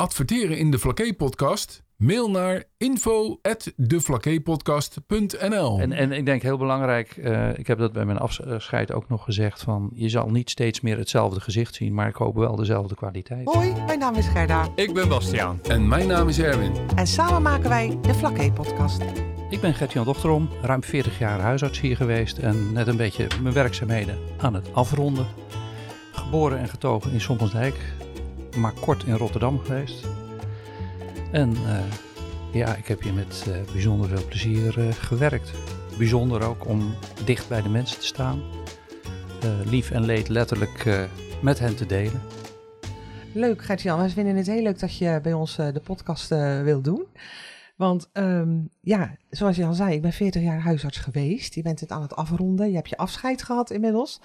Adverteren in de Vlakke podcast? Mail naar info@devlakkeepodcast.nl. En, en ik denk heel belangrijk, eh, ik heb dat bij mijn afscheid ook nog gezegd, van je zal niet steeds meer hetzelfde gezicht zien, maar ik hoop wel dezelfde kwaliteit. Hoi, mijn naam is Gerda. Ik ben Bastiaan. En mijn naam is Erwin. En samen maken wij de Vlakke podcast. Ik ben Gert-Jan Dochterom, ruim 40 jaar huisarts hier geweest en net een beetje mijn werkzaamheden aan het afronden. Geboren en getogen in Sommelsdijk, maar kort in Rotterdam geweest. En eh, ja, ik heb hier met eh, bijzonder veel plezier eh, gewerkt. Bijzonder ook om dicht bij de mensen te staan. Lief en leed letterlijk met hen te delen. Leuk Gert-Jan, we vinden het heel leuk dat je bij ons de podcast wil doen. Want ehm, ja, zoals je al zei, ik ben 40 jaar huisarts geweest. Je bent het aan het afronden, je hebt je afscheid gehad inmiddels.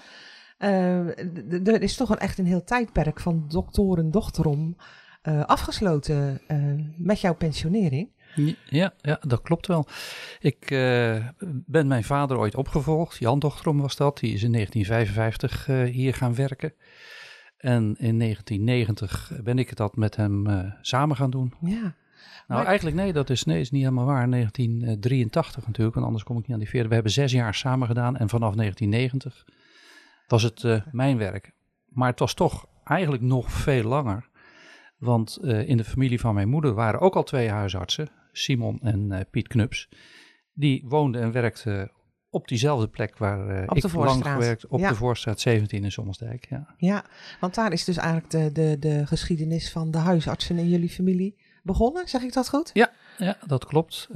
Er is toch een, echt een heel tijdperk van doktoren, dochterom uh, afgesloten uh, met jouw pensionering. Ja, ja, dat klopt wel. Ik ben mijn vader ooit opgevolgd. Jan Dochterom was dat. Die is in 1955 hier gaan werken. En in 1990 ben ik dat met hem samen gaan doen. Ja. Nou, eigenlijk nee, dat is, nee, is niet helemaal waar. 1983 natuurlijk, want anders kom ik niet aan die 40. We hebben zes jaar samen gedaan en vanaf 1990 was het mijn werk. Maar het was toch eigenlijk nog veel langer. Want uh, in de familie van mijn moeder waren ook al twee huisartsen, Simon en uh, Piet Knups. Die woonden en werkten op diezelfde plek waar uh, ik lang gewerkt, op ja. de Voorstraat 17 in Sommersdijk. Ja. ja, want daar is dus eigenlijk de, de, de geschiedenis van de huisartsen in jullie familie begonnen, zeg ik dat goed? Ja, ja dat klopt.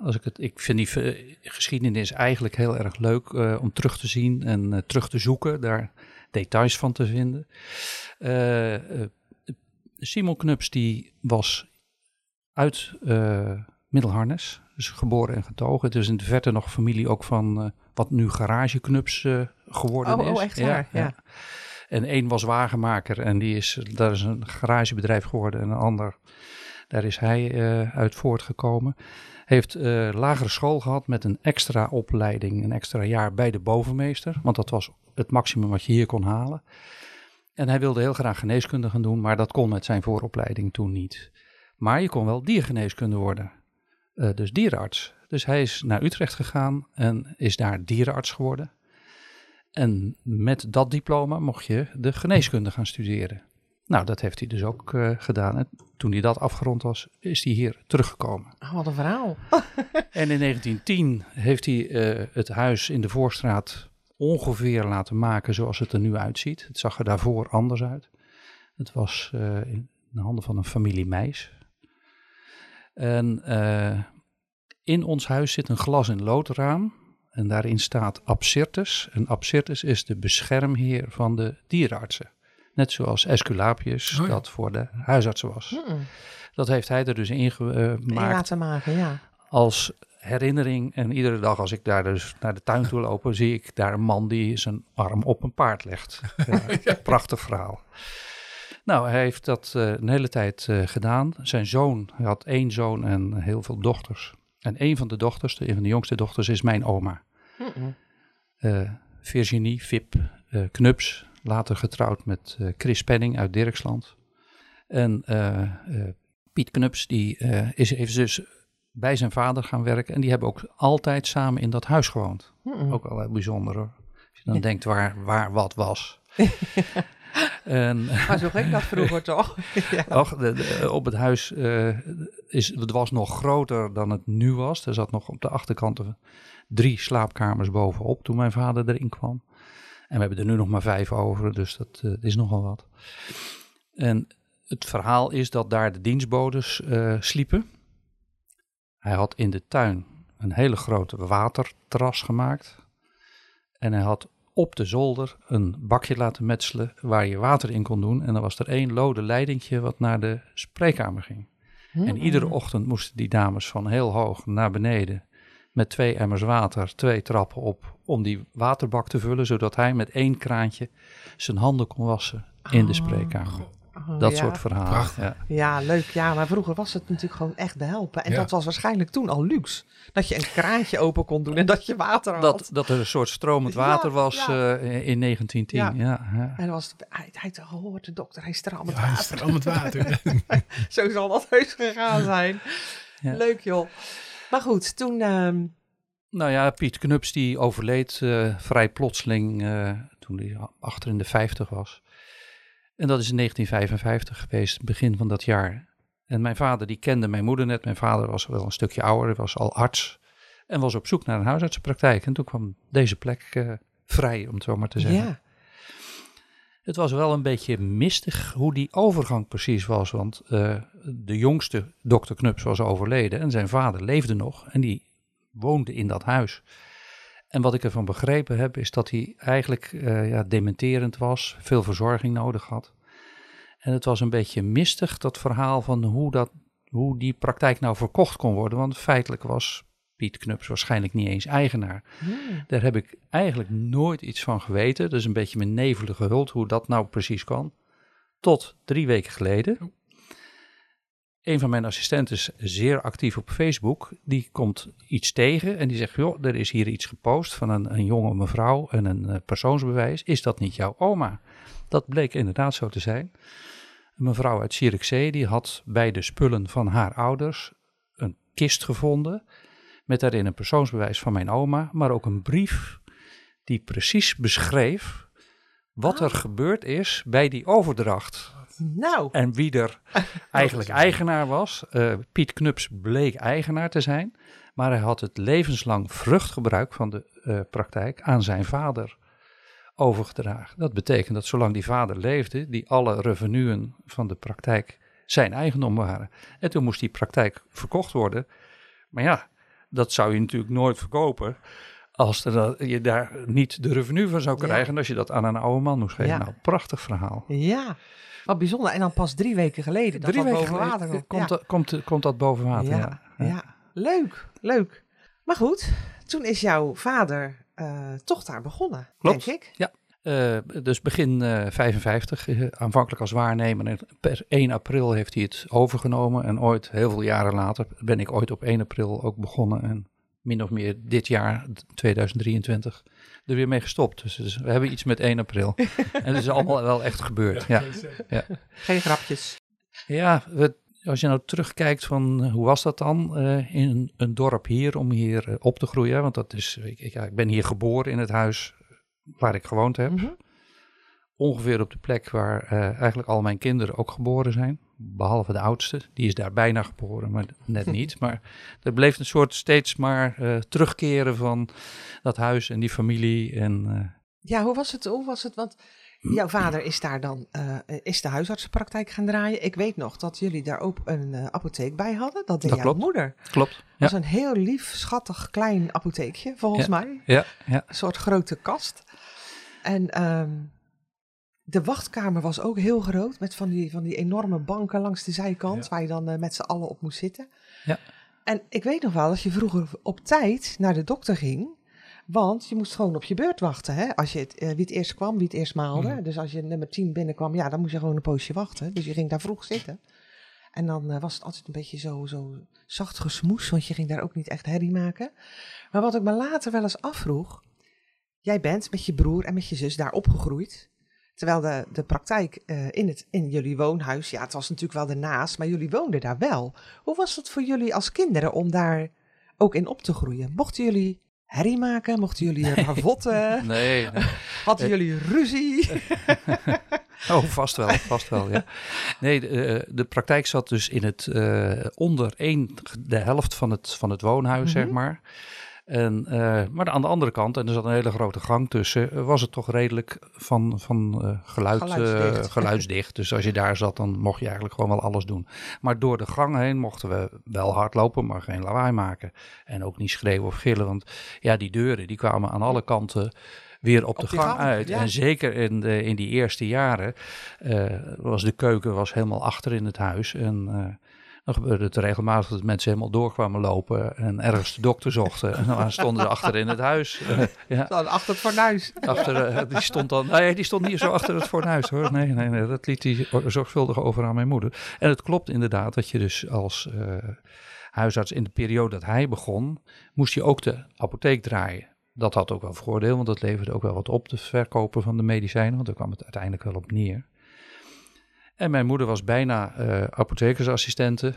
als ik, het, ik vind die geschiedenis eigenlijk heel erg leuk om terug te zien en terug te zoeken, daar details van te vinden. Simon Knups die was uit Middelharnis, dus geboren en getogen. Het is in de verte nog familie ook van wat nu Garage Knups uh, geworden oh, is. Oh, echt waar, ja. ja. En één was wagenmaker en die is, daar is een garagebedrijf geworden. En een ander, daar is hij uit voortgekomen. Heeft lagere school gehad met een extra opleiding, een extra jaar bij de bovenmeester. Want dat was het maximum wat je hier kon halen. En hij wilde heel graag geneeskunde gaan doen, maar dat kon met zijn vooropleiding toen niet. Maar je kon wel diergeneeskunde worden, uh, dus dierenarts. Dus hij is naar Utrecht gegaan en is daar dierenarts geworden. En met dat diploma mocht je de geneeskunde gaan studeren. Nou, dat heeft hij dus ook uh, gedaan. En toen hij dat afgerond was, is hij hier teruggekomen. Oh, wat een verhaal. en in 1910 heeft hij uh, het huis in de Voorstraat ongeveer laten maken zoals het er nu uitziet. Het zag er daarvoor anders uit. Het was uh, in de handen van een familie Meis. En in ons huis zit een glas- en loodraam. En daarin staat Absirtus. En Absirtus is de beschermheer van de dierenartsen. Net zoals Esculapius oh ja. dat voor de huisartsen was. Mm. Dat heeft hij er dus in gemaakt. In laten maken, ja. Als herinnering. En iedere dag als ik daar dus naar de tuin toe loop, zie ik daar een man die zijn arm op een paard legt. Ja. Prachtig verhaal. Nou, hij heeft dat uh, een hele tijd uh, gedaan. Zijn zoon, hij had één zoon en heel veel dochters. En een van de dochters, de, een van de jongste dochters, is mijn oma. Mm -mm. Uh, Virginie Vip Knups, later getrouwd met Chris Penning uit Dirksland. En Piet Knups, die is, heeft dus bij zijn vader gaan werken. En die hebben ook altijd samen in dat huis gewoond. Mm ook wel heel bijzonder hoor. Als je dan ja. denkt waar, waar wat was. en, maar zo ging dat vroeger toch? ja. Och, de, de, op het huis uh, is, het was nog groter dan het nu was. Er zat nog op de achterkant drie slaapkamers bovenop toen mijn vader erin kwam. En we hebben er nu nog maar vijf over, dus dat uh, is nogal wat. En het verhaal is dat daar de dienstbodes uh, sliepen. Hij had in de tuin een hele grote waterterras gemaakt. En hij had op de zolder een bakje laten metselen waar je water in kon doen. En dan was er één lode leidingje wat naar de spreekkamer ging. Hmm. En iedere ochtend moesten die dames van heel hoog naar beneden met twee emmers water, twee trappen op, om die waterbak te vullen, zodat hij met één kraantje zijn handen kon wassen in de spreekkamer. Oh, Oh, Dat ja. soort verhalen. Ja. Ja, leuk. Ja, maar vroeger was het natuurlijk gewoon echt behelpen. En Ja. dat was waarschijnlijk toen al luxe. Dat je een kraantje open kon doen en dat je water had. Dat, dat er een soort stromend Ja, water was ja. eh, in 1910. Ja. Ja. Ja, En was het, hij, hij had gehoord, de dokter, hij Ja, water. er met water. Zo zal dat heus gegaan zijn. Ja. Leuk joh. Maar goed, toen... ehm, Nou ja, Piet Knups die overleed eh, vrij plotseling eh, toen hij achter in de 50 was. En dat is in 1955 geweest, begin van dat jaar. En mijn vader die kende mijn moeder net. Mijn vader was wel een stukje ouder, was al arts. En was op zoek naar een huisartsenpraktijk. En toen kwam deze plek eh, vrij, om het zo maar te zeggen. ja, Het was wel een beetje mistig hoe die overgang precies was. Want eh, de jongste dokter Knups was overleden en zijn vader leefde nog. En die woonde in dat huis. En wat ik ervan begrepen heb, is dat hij eigenlijk eh, ja, dementerend was, veel verzorging nodig had. En het was een beetje mistig, dat verhaal van hoe, dat, hoe die praktijk nou verkocht kon worden. Want feitelijk was Piet Knups waarschijnlijk niet eens eigenaar. Hmm. Daar heb ik eigenlijk nooit iets van geweten. Dat is een beetje mijn nevelige hult, hoe dat nou precies kan. Tot drie weken geleden. Oh. Een van mijn assistenten is zeer actief op Facebook. Die komt iets tegen en die zegt: Joh, er is hier iets gepost van een, een jonge mevrouw en een eh, persoonsbewijs. Is dat niet jouw oma? Dat bleek inderdaad zo te zijn. Een mevrouw uit Zierikzee die had bij de spullen van haar ouders een kist gevonden. Met daarin een persoonsbewijs van mijn oma, maar ook een brief die precies beschreef wat er gebeurd is bij die overdracht. Nou, En wie er eigenlijk eigenaar was. Eh, Piet Knups bleek eigenaar te zijn, maar hij had het levenslang vruchtgebruik van de eh, praktijk aan zijn vader overgedragen. Dat betekent dat zolang die vader leefde, die alle revenuen van de praktijk zijn eigendom waren. En toen moest die praktijk verkocht worden. Maar ja, dat zou je natuurlijk nooit verkopen als er je daar niet de revenue van zou Ja. krijgen. En als je dat aan een oude man moest geven. Ja. Nou, prachtig verhaal. ja. Wat bijzonder. En dan pas drie weken geleden dat Drie weken boven water geleden kwam. komt, Ja. dat- komt, komt dat boven water. Ja, Ja, ja. leuk, leuk. Maar goed, toen is jouw vader eh, toch daar begonnen, Klopt. denk ik. Eh, dus begin eh 55, eh, aanvankelijk als waarnemer. En per 1 april heeft hij het overgenomen. En ooit, heel veel jaren later, ben ik ooit op 1 april ook begonnen. En min of meer dit jaar, 2023, er weer mee gestopt. Dus, dus we hebben iets met 1 april. en het is allemaal wel echt gebeurd. Ja, Geen grapjes. ja we- als je nou terugkijkt van hoe was dat dan eh, in een, dorp hier om hier op te groeien. Want dat is, ik, ik- ja, ik ben hier geboren in het huis waar ik gewoond heb. Mhm. ongeveer op de plek waar eh, eigenlijk al mijn kinderen ook geboren zijn. Behalve de oudste, die is daar bijna geboren, maar net niet. Maar er bleef een soort steeds maar eh, terugkeren van dat huis en die familie. En, eh, Ja, hoe was het? Hoe was het? Want jouw vader is daar dan is de huisartsenpraktijk gaan draaien. Ik weet nog dat jullie daar ook een apotheek bij hadden. Dat deed Dat jouw klopt. moeder. klopt. Dat was een heel lief, schattig, klein apotheekje, volgens Ja. mij. ja, ja. Een soort grote kast. En ehm, de wachtkamer was ook heel groot, met van die, van die enorme banken langs de zijkant, Ja. waar je dan eh, met z'n allen op moest zitten. Ja. En ik weet nog wel dat je vroeger op tijd naar de dokter ging, want je moest gewoon op je beurt wachten. Hè? Als je het, eh, wie het eerst kwam, wie het eerst maalde. Mhm. Dus als je nummer 10 binnenkwam, ja, dan moest je gewoon een poosje wachten. Dus je ging daar vroeg zitten. En dan eh, was het altijd een beetje zo, zo zacht gesmoes, want je ging daar ook niet echt herrie maken. Maar wat ik me later wel eens afvroeg, jij bent met je broer en met je zus daar opgegroeid. Terwijl de, de praktijk eh, in, het, in jullie woonhuis, ja, het was natuurlijk wel ernaast, maar jullie woonden daar wel. Hoe was het voor jullie als kinderen om daar ook in op te groeien? Mochten jullie herrie maken? Mochten jullie ravotten? Nee, nee. Hadden jullie ruzie? Oh, vast wel, vast wel, ja. Nee, de, eh, de praktijk zat dus in het, eh, onder één, de helft van het, van het woonhuis, zeg Mhm. maar. En, eh, maar aan de andere kant, en er zat een hele grote gang tussen, eh, was het toch redelijk van, van eh, geluid, Geluidsdicht. geluidsdicht. Dus als je daar zat, dan mocht je eigenlijk gewoon wel alles doen. Maar door de gang heen mochten we wel hardlopen, maar geen lawaai maken. En ook niet schreeuwen of gillen, want ja, die deuren die kwamen aan alle kanten weer op, de gang, gang, uit. ja. En zeker in, de, in die eerste jaren was de keuken was helemaal achter in het huis. En Dan gebeurde het regelmatig dat mensen helemaal doorkwamen lopen en ergens de dokter zochten. En dan stonden ze achter in het huis. Uh, ja. Achter het fornuis. Achter, uh, die stond dan, nee, die stond niet zo achter het fornuis hoor. Nee, nee, nee, dat liet hij zorgvuldig over aan mijn moeder. En het klopt inderdaad dat je dus als uh, huisarts in de periode dat hij begon, moest je ook de apotheek draaien. Dat had ook wel voordeel, want dat leverde ook wel wat op, de verkopen van de medicijnen, want daar kwam het uiteindelijk wel op neer. En mijn moeder was bijna uh, apothekersassistente.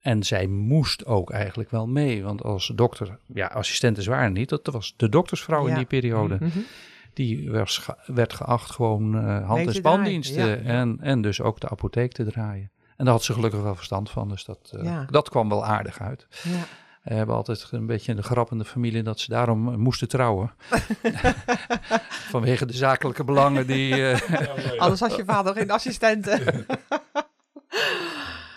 En zij moest ook eigenlijk wel mee. Want als dokter, ja, assistenten waren niet. Dat was de doktersvrouw ja. in die periode. Mm -hmm. Die was, werd geacht gewoon uh, hand- en spandiensten. Ja. En, en dus ook de apotheek te draaien. En daar had ze gelukkig wel verstand van. Dus dat, uh, ja. dat kwam wel aardig uit. Ja. We hebben altijd een beetje de grap in de familie dat ze daarom moesten trouwen. Vanwege de zakelijke belangen die... Uh... Anders had je vader geen assistenten.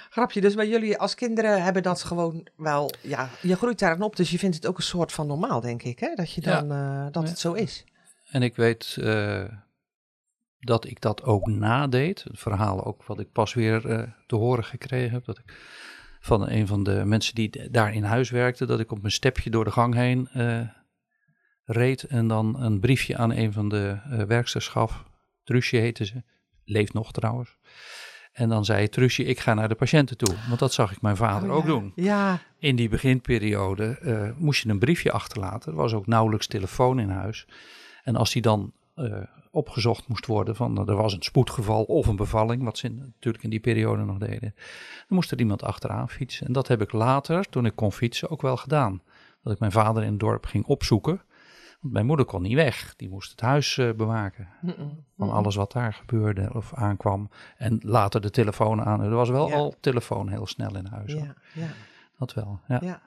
Grapje, dus bij jullie als kinderen hebben dat gewoon wel... Ja, je groeit daar op, dus je vindt het ook een soort van normaal, denk ik. Hè? Dat, je dan, ja. uh, dat ja. het zo is. En ik weet uh, dat ik dat ook nadeed. Het verhaal ook wat ik pas weer te horen gekregen heb. Dat ik van een van de mensen die daar in huis werkte, dat ik op mijn stepje door de gang heen uh, reed en dan een briefje aan een van de uh, werksters gaf. Trusje heette ze, leeft nog trouwens. En dan zei Trusje, ik ga naar de patiënten toe. Want dat zag ik mijn vader Oh, ook ja. doen. Ja, In die beginperiode uh, moest je een briefje achterlaten. Er was ook nauwelijks telefoon in huis. En als die dan opgezocht moest worden van er was een spoedgeval of een bevalling, wat ze natuurlijk in die periode nog deden, dan moest er iemand achteraan fietsen. En dat heb ik later, toen ik kon fietsen, ook wel gedaan. Dat ik mijn vader in het dorp ging opzoeken. Want mijn moeder kon niet weg. Die moest het huis uh, bewaken. Mm -mm. Van alles wat daar gebeurde of aankwam. En later de telefoon aan. Er was wel Ja. al telefoon heel snel in huis. ja, ja, Dat wel. Ja.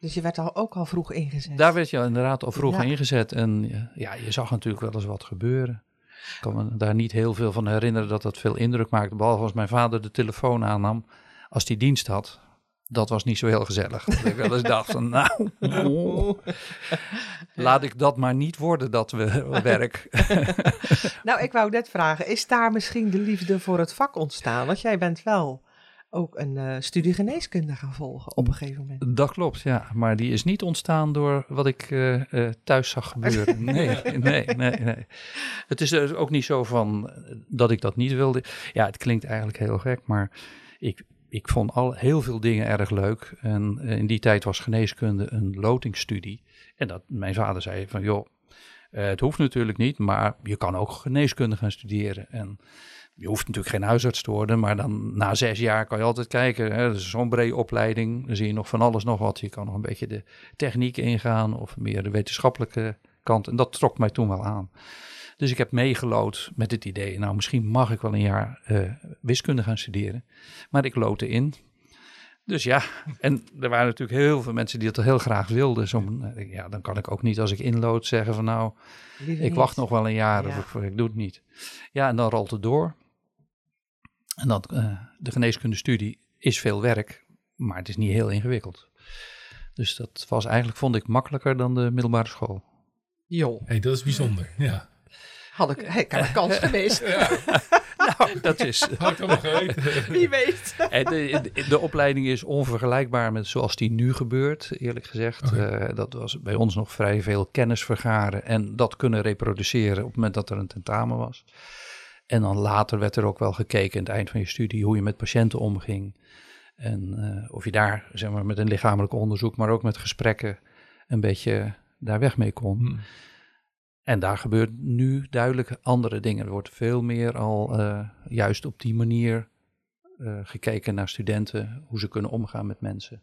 Dus je werd al, ook al vroeg ingezet. Daar werd je inderdaad al vroeg Ja. ingezet. En ja, je zag natuurlijk wel eens wat gebeuren. Ik kan me daar niet heel veel van herinneren dat dat veel indruk maakte. Behalve als mijn vader de telefoon aannam. Als die dienst had. Dat was niet zo heel gezellig. Dat ik wel eens dacht van nou, oh, laat ik dat maar niet worden dat we werk. Nou, ik wou net vragen, is daar misschien de liefde voor het vak ontstaan? Want jij bent wel ook een eh, studie geneeskunde gaan volgen op een gegeven moment. Dat klopt, ja. Maar die is niet ontstaan door wat ik eh, eh, thuis zag gebeuren. Nee, nee, nee, nee. Het is dus ook niet zo van dat ik dat niet wilde. Ja, het klinkt eigenlijk heel gek, maar ik, ik vond al heel veel dingen erg leuk. En in die tijd was geneeskunde een lotingsstudie. En dat mijn vader zei van, joh, het hoeft natuurlijk niet, maar je kan ook geneeskunde gaan studeren. En je hoeft natuurlijk geen huisarts te worden, maar dan na zes jaar kan je altijd kijken. Hè, dat is zo'n brede opleiding. Dan zie je nog van alles nog wat. Je kan nog een beetje de techniek ingaan of meer de wetenschappelijke kant. En dat trok mij toen wel aan. Dus ik heb meegelood met het idee, nou misschien mag ik wel een jaar eh, wiskunde gaan studeren. Maar ik loodde in. Dus ja, en er waren natuurlijk heel veel mensen die dat heel graag wilden. Zo, ja, dan kan ik ook niet als ik inlood zeggen van nou, Liever ik niet. wacht nog wel een jaar Ja. of ik, ik doe het niet. Ja, en dan rolt het door. En dan, eh, de geneeskundestudie is veel werk, maar het is niet heel ingewikkeld. Dus dat was eigenlijk, vond ik, makkelijker dan de middelbare school. Joh, hey, dat is bijzonder. Ja. had ik, ik had een kans geweest. Nou, dat is... Had ik geweten. Wie weet. En de, de, de opleiding is onvergelijkbaar met zoals die nu gebeurt, eerlijk gezegd. Eh, dat was bij ons nog vrij veel kennis vergaren en dat kunnen reproduceren op het moment dat er een tentamen was. En dan later werd er ook wel gekeken aan het eind van je studie hoe je met patiënten omging. En eh, of je daar, zeg maar, met een lichamelijk onderzoek, maar ook met gesprekken een beetje daar weg mee kon. Hm. En daar gebeurt nu duidelijk andere dingen. Er wordt veel meer al eh, juist op die manier eh, gekeken naar studenten, hoe ze kunnen omgaan met mensen.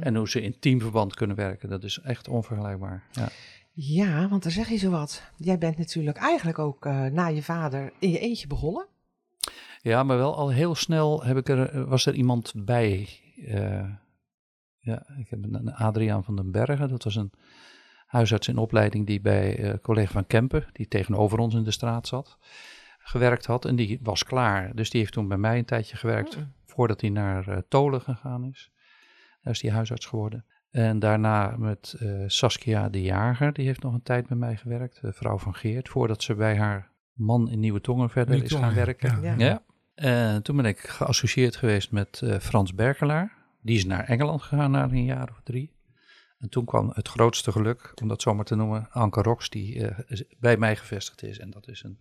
En hoe ze in teamverband kunnen werken. Dat is echt onvergelijkbaar. Ja. Ja, want dan zeg je zo wat. Jij bent natuurlijk eigenlijk ook eh, na je vader in je eentje begonnen. ja, maar wel al heel snel heb ik er, was er iemand bij. eh, ja, ik heb een, Adriaan van den Bergen. Dat was een huisarts in opleiding die bij eh, collega van Kempen, die tegenover ons in de straat zat, gewerkt had. En die was klaar. Dus die heeft toen bij mij een tijdje gewerkt. Mm. voordat hij naar eh, Tolen gegaan is. Daar is hij huisarts geworden. En daarna met eh, Saskia de Jager, die heeft nog een tijd bij mij gewerkt, de vrouw van Geert, voordat ze bij haar man in Nieuwe Tongen verder Nieuwe is gaan werken. ja. Ja. Ja. En toen ben ik geassocieerd geweest met eh, Frans Berkelaar. Die is naar Engeland gegaan na een jaar of drie. En toen kwam het grootste geluk, om dat zomaar te noemen, Anke Rox, die eh, bij mij gevestigd is. En dat is een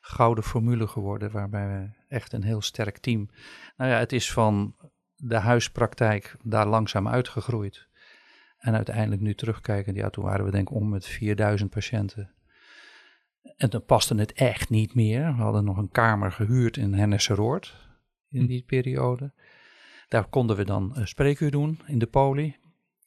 gouden formule geworden, waarbij we echt een heel sterk team. Nou ja, het is van de huispraktijk daar langzaam uitgegroeid. En uiteindelijk nu terugkijken, ja, toen waren we denk ik om met 4000 patiënten. En toen paste het echt niet meer. We hadden nog een kamer gehuurd in Hennesseroord in Hm. die periode. Daar konden we dan een spreekuur doen in de poli.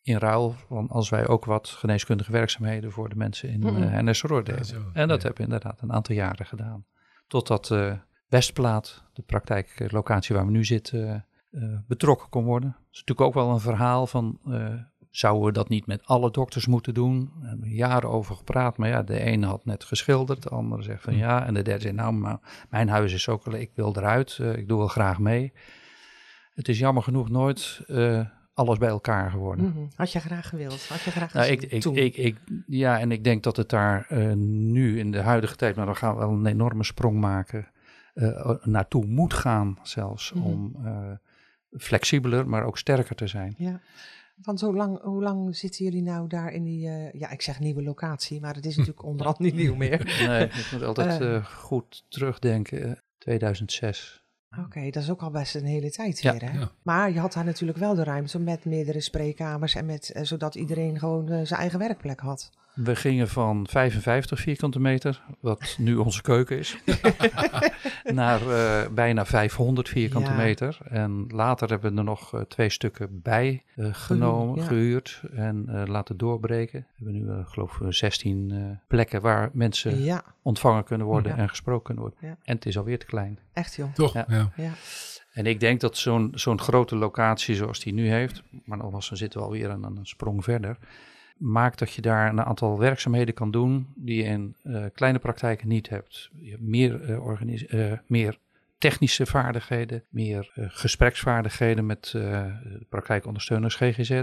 In ruil van als wij ook wat geneeskundige werkzaamheden voor de mensen in uh, Hennesseroord Ja, deden. zo, en dat ja. heb ik inderdaad een aantal jaren gedaan. Totdat eh Westplaat, de praktijklocatie waar we nu zitten, eh, betrokken kon worden. Dat is natuurlijk ook wel een verhaal van, eh, zouden we dat niet met alle dokters moeten doen? Daar hebben we jaren over gepraat, maar ja, de ene had net geschilderd, de andere zegt van Hm. ja. En de derde zei, nou, maar mijn huis is ook, ik wil eruit, eh, ik doe wel graag mee. Het is jammer genoeg nooit eh, alles bij elkaar geworden. Mhm. Had je graag gewild? Had je graag Nou, ik, ik, ik, ik, ja, en ik denk dat het daar eh, nu in de huidige tijd, maar dan gaan we wel een enorme sprong maken, naartoe moet gaan zelfs, Mhm. om flexibeler, maar ook sterker te zijn. Ja. Want zo lang, hoe lang zitten jullie nou daar in die, eh, ja, ik zeg nieuwe locatie, maar het is natuurlijk onderhand niet nieuw meer. Nee, ik moet altijd Eh. eh, goed terugdenken. eh, 2006. Oké, dat is ook al best een hele tijd Ja. weer, hè? Ja. Maar je had daar natuurlijk wel de ruimte met meerdere spreekkamers en met, zodat iedereen gewoon zijn eigen werkplek had. We gingen van 55 vierkante meter, wat nu onze keuken is, naar eh, bijna 500 vierkante Ja. meter. En later hebben we er nog eh, twee stukken bij eh, genomen, ja. gehuurd en eh, laten doorbreken. We hebben nu, eh, geloof ik, 16 eh, plekken waar mensen Ja, ontvangen kunnen worden Ja. en gesproken kunnen worden. Ja. En het is alweer te klein. echt joh. Toch? Ja. Ja. Ja. En ik denk dat zo'n zo'n grote locatie zoals die nu heeft, maar nogmaals, dan zitten we alweer aan een sprong verder, maakt dat je daar een aantal werkzaamheden kan doen die je in eh, kleine praktijken niet hebt. Je hebt meer, eh, organis- eh, meer technische vaardigheden, meer gespreksvaardigheden met praktijkondersteuners GGZ,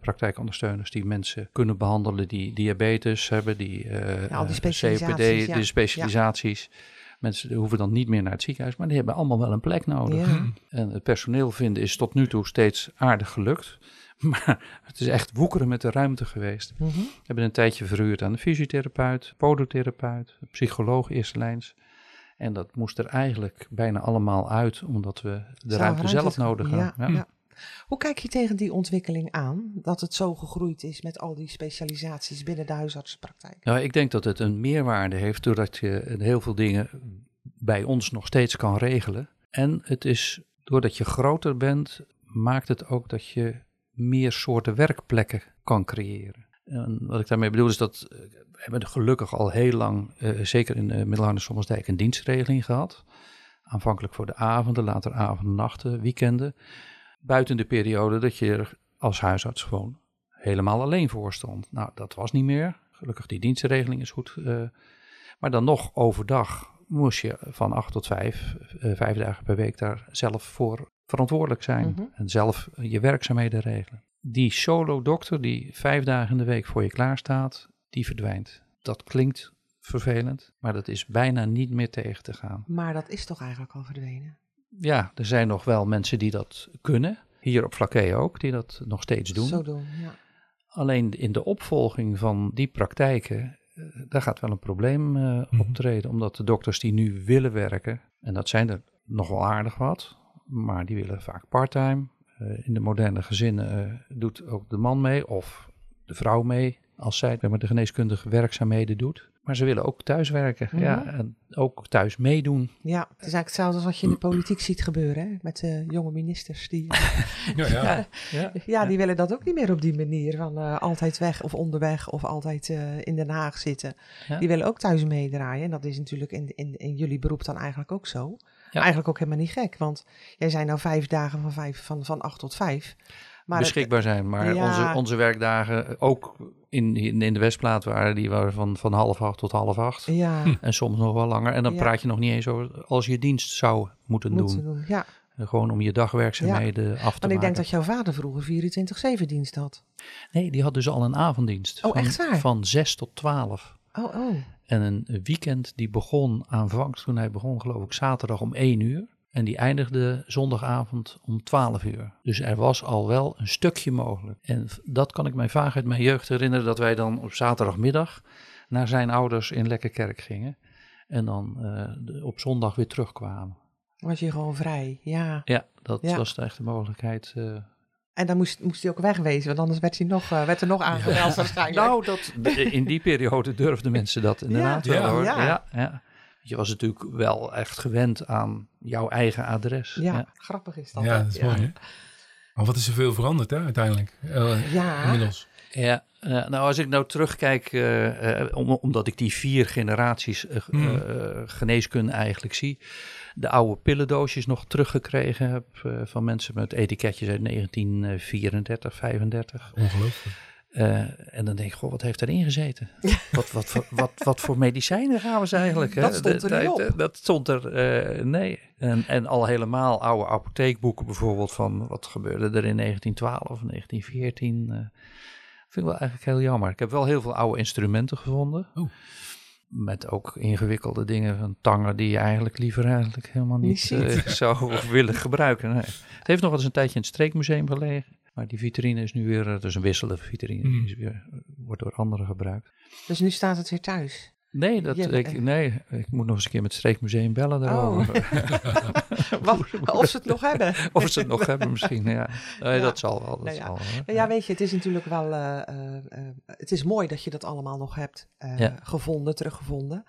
praktijkondersteuners die mensen kunnen behandelen die diabetes hebben, die Ja, die ja. de specialisaties. Mensen hoeven dan niet meer naar het ziekenhuis, maar die hebben allemaal wel een plek nodig. Ja. En het personeel vinden is tot nu toe steeds aardig gelukt. Maar het is echt woekeren met de ruimte geweest. Mhm. We hebben een tijdje verhuurd aan de fysiotherapeut, podotherapeut, psycholoog eerste lijns. En dat moest er eigenlijk bijna allemaal uit, omdat we de ruimte zelf nodig ja, hadden. Ja. ja. Hoe kijk je tegen die ontwikkeling aan? Dat het zo gegroeid is met al die specialisaties binnen de huisartsenpraktijk? Nou, ik denk dat het een meerwaarde heeft doordat je heel veel dingen bij ons nog steeds kan regelen. En het is, doordat je groter bent, maakt het ook dat je meer soorten werkplekken kan creëren. En wat ik daarmee bedoel is dat eh, we hebben gelukkig al heel lang, eh, zeker in uh, Middelharnis Sommersdijk, een dienstregeling gehad. Aanvankelijk voor de avonden, later avonden, nachten, weekenden. Buiten de periode dat je er als huisarts gewoon helemaal alleen voor stond. Nou, dat was niet meer. Gelukkig die dienstregeling is goed. Maar dan nog overdag moest je van acht tot vijf, uh, vijf dagen per week daar zelf voor verantwoordelijk zijn. Mhm. En zelf je werkzaamheden regelen. Die solo dokter die vijf dagen in de week voor je klaar staat, die verdwijnt. Dat klinkt vervelend, maar dat is bijna niet meer tegen te gaan. Maar dat is toch eigenlijk al verdwenen? Ja, er zijn nog wel mensen die dat kunnen. Hier op Flaké ook, die dat nog steeds doen. Zo doen, ja. Alleen in de opvolging van die praktijken, uh, daar gaat wel een probleem uh, mm -hmm. optreden. Omdat de dokters die nu willen werken, en dat zijn er nog wel aardig wat, maar die willen vaak parttime. Uh, in de moderne gezinnen doet ook de man mee of de vrouw mee, als zij met de geneeskundige werkzaamheden doet. Maar ze willen ook thuiswerken, mm -hmm. ja, en ook thuis meedoen. Ja, het is eigenlijk hetzelfde als wat je in de politiek ziet gebeuren, hè? met de jonge ministers. Die, ja, ja. ja, ja, ja, die willen dat ook niet meer op die manier, van uh, altijd weg of onderweg of altijd uh, in Den Haag zitten. Die willen ook thuis meedraaien en dat is natuurlijk in, in, in jullie beroep dan eigenlijk ook zo. Eigenlijk ook helemaal niet gek, want jij zijn nou vijf dagen van, vijf, van, van acht tot vijf. Maar beschikbaar zijn. Maar ja. onze, onze werkdagen, ook in, in, in de Westplaat waren, die waren van, van half acht tot half acht. Ja. En soms nog wel langer. En dan ja. praat je nog niet eens over als je dienst zou moeten, moeten doen. doen. Ja. Gewoon om je dagwerkzaamheden af te Want maken. ik denk dat jouw vader vroeger 24-7 dienst had. Nee, die had dus al een avonddienst. Oh, van, echt waar? Van 6 tot 12. Oh, oh. En een weekend die begon aanvangs, toen hij begon geloof ik zaterdag om 1 uur. En die eindigde zondagavond om 12 uur. Dus er was al wel een stukje mogelijk. En dat kan ik mij vaag uit mijn jeugd herinneren. Dat wij dan op zaterdagmiddag naar zijn ouders in Lekkerkerk gingen. En dan eh, op zondag weer terugkwamen. Was je gewoon vrij, ja. Ja, dat Ja. was de echte mogelijkheid. eh. En dan moest, moest hij ook wegwezen, want anders werd, hij nog, eh, werd er nog aangemeld waarschijnlijk. Nou, dat, in die periode durfden mensen dat inderdaad Ja. wel Ja. hoor. Ja. Ja. Ja, Je was natuurlijk wel echt gewend aan jouw eigen adres. ja, grappig is dat. Ja, dat is mooi, hè? Maar wat is er veel veranderd, hè, uiteindelijk? Eh, Ja, Inmiddels. Ja, eh, nou als ik nou terugkijk, om, omdat ik die vier generaties Hmm. eh, geneeskunde eigenlijk zie, de oude pillendoosjes nog teruggekregen heb eh, van mensen met etiketjes uit 1934, 35. Ongelooflijk. Eh, en dan denk ik, goh, wat heeft erin gezeten? Wat, wat, voor- wat, wat voor medicijnen gaan we eigenlijk? hè? Dat stond er niet op. Dat stond er, eh, nee. En, en al helemaal oude apotheekboeken bijvoorbeeld van wat gebeurde er in 1912, 1914. eh vind ik wel eigenlijk heel jammer. Ik heb wel heel veel oude instrumenten gevonden. Oh. Met ook ingewikkelde dingen van tangen die je eigenlijk liever eigenlijk helemaal niet, eh, zou willen gebruiken. Nee. Het heeft nog wel eens een tijdje in het streekmuseum gelegen. Maar die vitrine is nu weer, eh, is een wisselende vitrine, die is weer, wordt door anderen gebruikt. dus nu staat het weer thuis. Nee, dat, ik, nee, ik moet nog eens een keer met het streekmuseum bellen daarover. Wat, of ze het nog hebben. of ze het nog hebben misschien, ja. Nee, Ja. dat zal wel, dat Nou ja. zal wel. Nou ja, weet je, het is natuurlijk wel. eh, eh, eh, het is mooi dat je dat allemaal nog hebt gevonden, teruggevonden.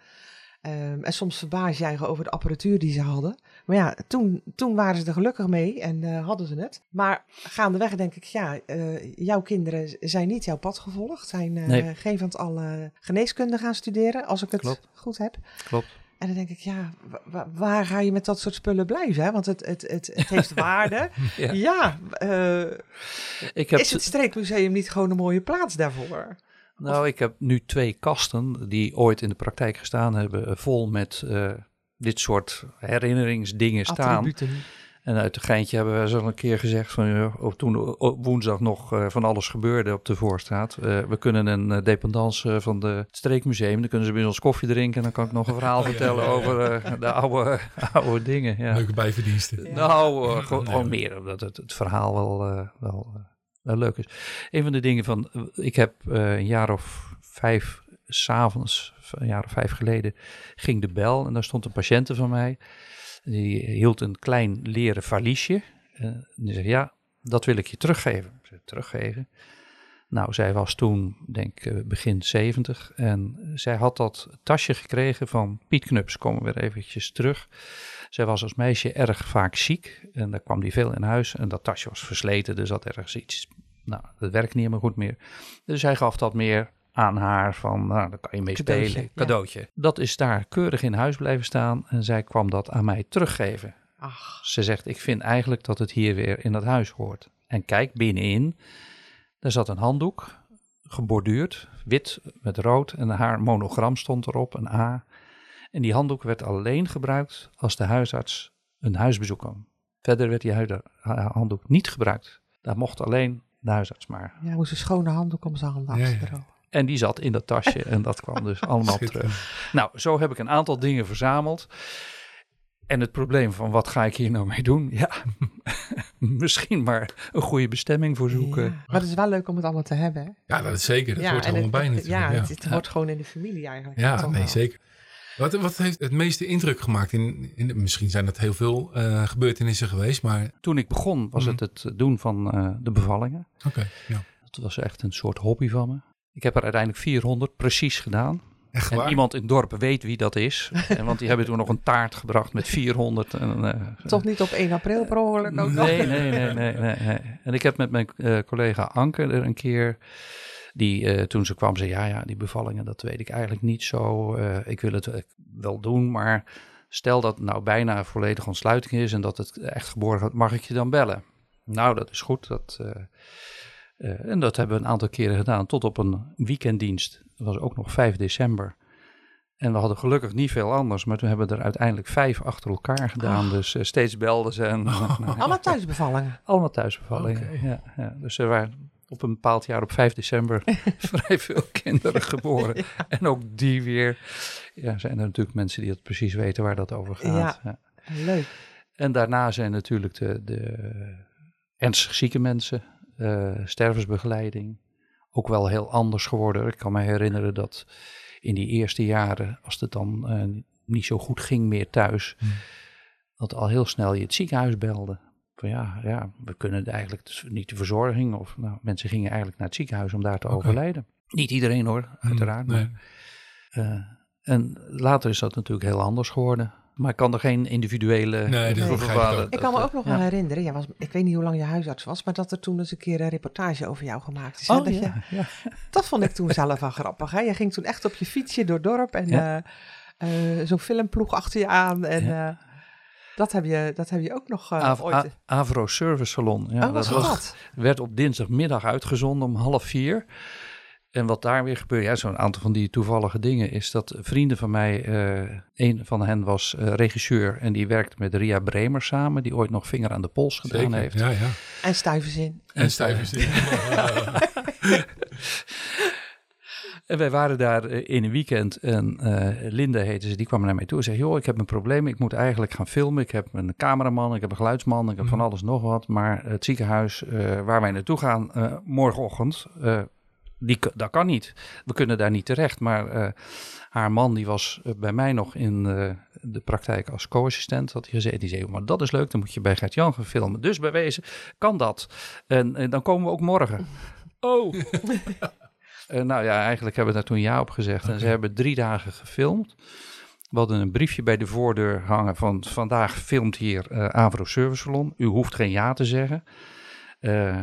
Ehm, en soms verbaas je over de apparatuur die ze hadden. Maar ja, toen, toen waren ze er gelukkig mee en eh, hadden ze het. Maar gaandeweg denk ik, ja, eh, jouw kinderen zijn niet jouw pad gevolgd. Zijn eh, Nee. geen van het alle geneeskunde gaan studeren, als ik het Klopt. goed heb. Klopt. En dan denk ik, ja, wa- wa- waar ga je met dat soort spullen blijven? Hè? Want het, het, het, het heeft waarde. Ja. ja, Ik heb, is het streekmuseum niet gewoon een mooie plaats daarvoor? Nou, ik heb nu twee kasten die ooit in de praktijk gestaan hebben, eh, vol met eh, dit soort herinneringsdingen staan. Attributen. En uit de geintje hebben we zo een keer gezegd van ja, of toen op woensdag nog eh, van alles gebeurde op de Voorstraat. Eh, we kunnen een eh, dependance eh, van de, het streekmuseum, dan kunnen ze bij ons koffie drinken en dan kan ik nog een verhaal vertellen over eh, de oude, oude dingen. Ja. Leuke bijverdiensten. Nou, eh, gewoon, Nee. meer omdat het, het verhaal wel, eh, wel, eh, wel leuk is. Een van de dingen van, ik heb eh, een jaar of vijf, s'avonds, een jaar of vijf geleden, ging de bel en daar stond een patiënte van mij. Die hield een klein leren valiesje. En die zei, ja, dat wil ik je teruggeven. Teruggeven? Nou, zij was toen, denk ik, eh, begin 70. En zij had dat tasje gekregen van Piet Knups. Komen we weer eventjes terug. Zij was als meisje erg vaak ziek. En daar kwam die veel in huis. En dat tasje was versleten, dus had ergens iets... Nou, dat werkt niet helemaal goed meer. Dus hij gaf dat meer aan haar van, nou, daar kan je mee Cadeautje, spelen. ja. Cadeautje. Dat is daar keurig in huis blijven staan. En zij kwam dat aan mij teruggeven. Ach, Ze zegt, ik vind eigenlijk dat het hier weer in dat huis hoort. En kijk, binnenin, daar zat een handdoek, geborduurd, wit met rood. En haar monogram stond erop, een A. En die handdoek werd alleen gebruikt als de huisarts een huisbezoek kwam. Verder werd die handdoek niet gebruikt. Daar mocht alleen de huisarts maar. ja, moest een schone handdoek om zijn handen Ja. En die zat in dat tasje en dat kwam dus allemaal terug. Nou, zo heb ik een aantal dingen verzameld. En het probleem van wat ga ik hier nou mee doen? Ja, misschien maar een goede bestemming voor zoeken. Ja. Maar het is wel leuk om het allemaal te hebben. Hè? Ja, dat is zeker. Dat ja, hoort er en allemaal het, bij het- natuurlijk. Ja, Ja, het, het hoort gewoon in de familie eigenlijk. Ja, nee, wel. zeker. Wat, wat heeft het meeste indruk gemaakt? In, in, misschien zijn dat heel veel eh, gebeurtenissen geweest, maar oké, Toen ik begon was het het doen van eh, de bevallingen. ja. Dat was echt een soort hobby van me. Ik heb er uiteindelijk 400 precies gedaan. Echt En iemand in het dorp weet wie dat is. en, want die hebben toen nog een taart gebracht met 400. En, eh, Toch niet op 1 april per ongeluk ook nog? Nee, nee, nee, nee, nee, nee. En ik heb met mijn eh, collega Anke er een keer, die eh, toen ze kwam zei, ja, ja, die bevallingen, dat weet ik eigenlijk niet zo. Eh, ik wil het eh, wel doen, maar stel dat het nou bijna volledig ontsluiting is en dat het echt geboren gaat, mag ik je dan bellen? Nou, dat is goed. Dat, en dat hebben we een aantal keren gedaan, tot op een weekenddienst. Dat was ook nog 5 december. En we hadden gelukkig niet veel anders, maar toen hebben we er uiteindelijk vijf achter elkaar gedaan. Dus eh, steeds belden ze. En, nou, Allemaal thuisbevallingen. allemaal thuisbevallingen. Ja, ja. Dus er waren op een bepaald jaar op 5 december vrij veel kinderen geboren. En ook die weer. Ja, zijn er natuurlijk mensen die het precies weten waar dat over gaat. Ja. Ja. Leuk. En daarna zijn natuurlijk de, de ernstig zieke mensen, uh, stervensbegeleiding, ook wel heel anders geworden. Ik kan me herinneren dat in die eerste jaren, als het dan uh, niet zo goed ging meer thuis, hmm. dat al heel snel je het ziekenhuis belde. Van ja, ja, we kunnen eigenlijk dus niet de verzorging. Of nou, mensen gingen eigenlijk naar het ziekenhuis om daar te okay. overlijden. Niet iedereen hoor, Hmm, uiteraard. nee. Maar, uh, en later is dat natuurlijk heel anders geworden. Maar ik kan er geen individuele Nee, ik kan me ook nog ja. wel herinneren, jij was, ik weet niet hoe lang je huisarts was, maar dat er toen eens een keer een reportage over jou gemaakt is. Oh, dat, ja, je, ja. dat vond ik toen zelf wel grappig. Hè? Je ging toen echt op je fietsje door het dorp en Ja. eh, eh, zo'n filmploeg achter je aan. En eh, dat, heb je, dat heb je ook nog eh, Av- ooit... A- Avro Service Salon. Ja, oh, was dat was, werd op dinsdagmiddag uitgezonden om half vier. En wat daar weer gebeurde, ja, zo'n aantal van die toevallige dingen, is dat vrienden van mij, eh, een van hen was eh, regisseur en die werkte met Ria Bremer samen, die ooit nog vinger aan de pols gedaan Zeker, heeft. ja, ja. En stuivenzin. En stijvers in. En wij waren daar eh, in een weekend en eh Linda heette ze, die kwam naar mij toe en zei, joh, ik heb een probleem, ik moet eigenlijk gaan filmen. Ik heb een cameraman, ik heb een geluidsman, ik heb van Mhm. alles nog wat. Maar het ziekenhuis eh, waar wij naartoe gaan morgenochtend, die, dat kan niet. We kunnen daar niet terecht. Maar haar man, die was bij mij nog in de praktijk als co-assistent, had hij gezegd. Die zei, maar dat is leuk, dan moet je bij Gert-Jan gaan filmen. Dus bij wezen kan dat. En, en dan komen we ook morgen. Oh! Eh, nou ja, eigenlijk hebben we daar toen ja op gezegd. En ze hebben drie dagen gefilmd. We hadden een briefje bij de voordeur hangen van vandaag filmt hier eh Avro Service Salon. U hoeft geen ja te zeggen. Eh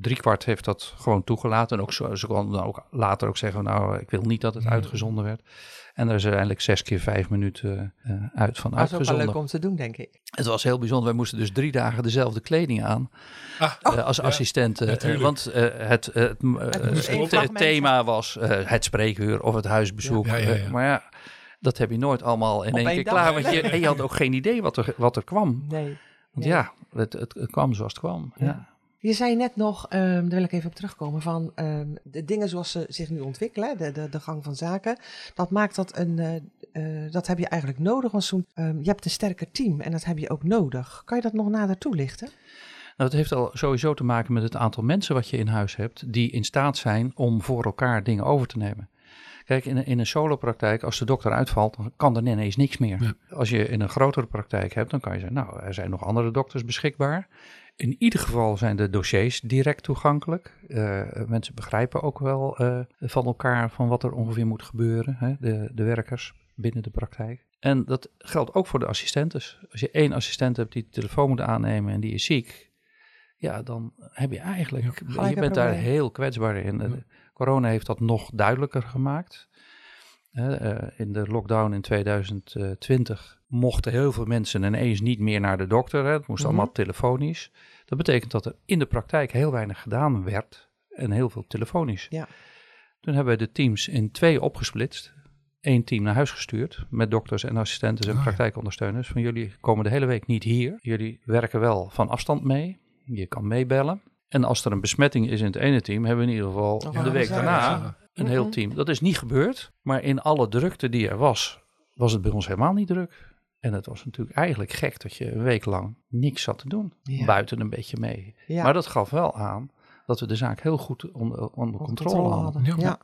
driekwart heeft dat gewoon toegelaten. En ook zo, ze konden dan ook later ook zeggen, nou, ik wil niet dat het Ja. uitgezonden werd. En er is uiteindelijk zes keer vijf minuten eh, uit van Dat was ook wel uitgezonden. leuk om te doen, denk ik. Het was heel bijzonder. Wij moesten dus drie dagen dezelfde kleding aan Ah, eh, als ja, assistenten. natuurlijk. want het, het, thema was eh, het spreekuur of het huisbezoek. Ja, ja, ja, ja. Maar ja, dat heb je nooit allemaal in Op één keer dag. klaar. Want je, en je had ook geen idee wat er, wat er kwam. Nee. Want ja, het, het, het kwam zoals het kwam. Ja. Je zei net nog, ehm, daar wil ik even op terugkomen, van ehm, de dingen zoals ze zich nu ontwikkelen, de, de, de gang van zaken, dat maakt dat een, eh, eh, dat heb je eigenlijk nodig. Want zo'n, ehm, je hebt een sterker team en dat heb je ook nodig. Kan je dat nog nader toelichten? Nou, het heeft al sowieso te maken met het aantal mensen wat je in huis hebt, die in staat zijn om voor elkaar dingen over te nemen. Kijk, in een, in een solopraktijk, als de dokter uitvalt, dan kan er ineens niks meer. Ja. Als je in een grotere praktijk hebt, dan kan je zeggen, nou, er zijn nog andere dokters beschikbaar. In ieder geval zijn de dossiers direct toegankelijk. Eh, mensen begrijpen ook wel eh, van elkaar van wat er ongeveer moet gebeuren, hè? De, de werkers binnen de praktijk. En dat geldt ook voor de assistentes. Als je één assistent hebt die de telefoon moet aannemen en die is ziek, ja, dan heb je eigenlijk, je bent daar heel kwetsbaar in. Ja. De Corona heeft dat nog duidelijker gemaakt. Eh, in de lockdown in 2020 mochten heel veel mensen ineens niet meer naar de dokter. Hè. Het moest Mhm. allemaal telefonisch. Dat betekent dat er in de praktijk heel weinig gedaan werd en heel veel telefonisch. Ja. Toen hebben we de teams in twee opgesplitst. Eén team naar huis gestuurd met dokters en assistenten en ja. praktijkondersteuners. Van jullie komen de hele week niet hier. Jullie werken wel van afstand mee. Je kan meebellen. En als er een besmetting is in het ene team, hebben we in ieder geval de week daarna. Een heel Mhm. team. Dat is niet gebeurd, maar in alle drukte die er was, was het bij ons helemaal niet druk. En het was natuurlijk eigenlijk gek dat je een week lang niks zat te doen. Ja. Buiten een beetje mee. Ja. Maar dat gaf wel aan dat we de zaak heel goed onder, onder Onder controle hadden. Ja. Ja.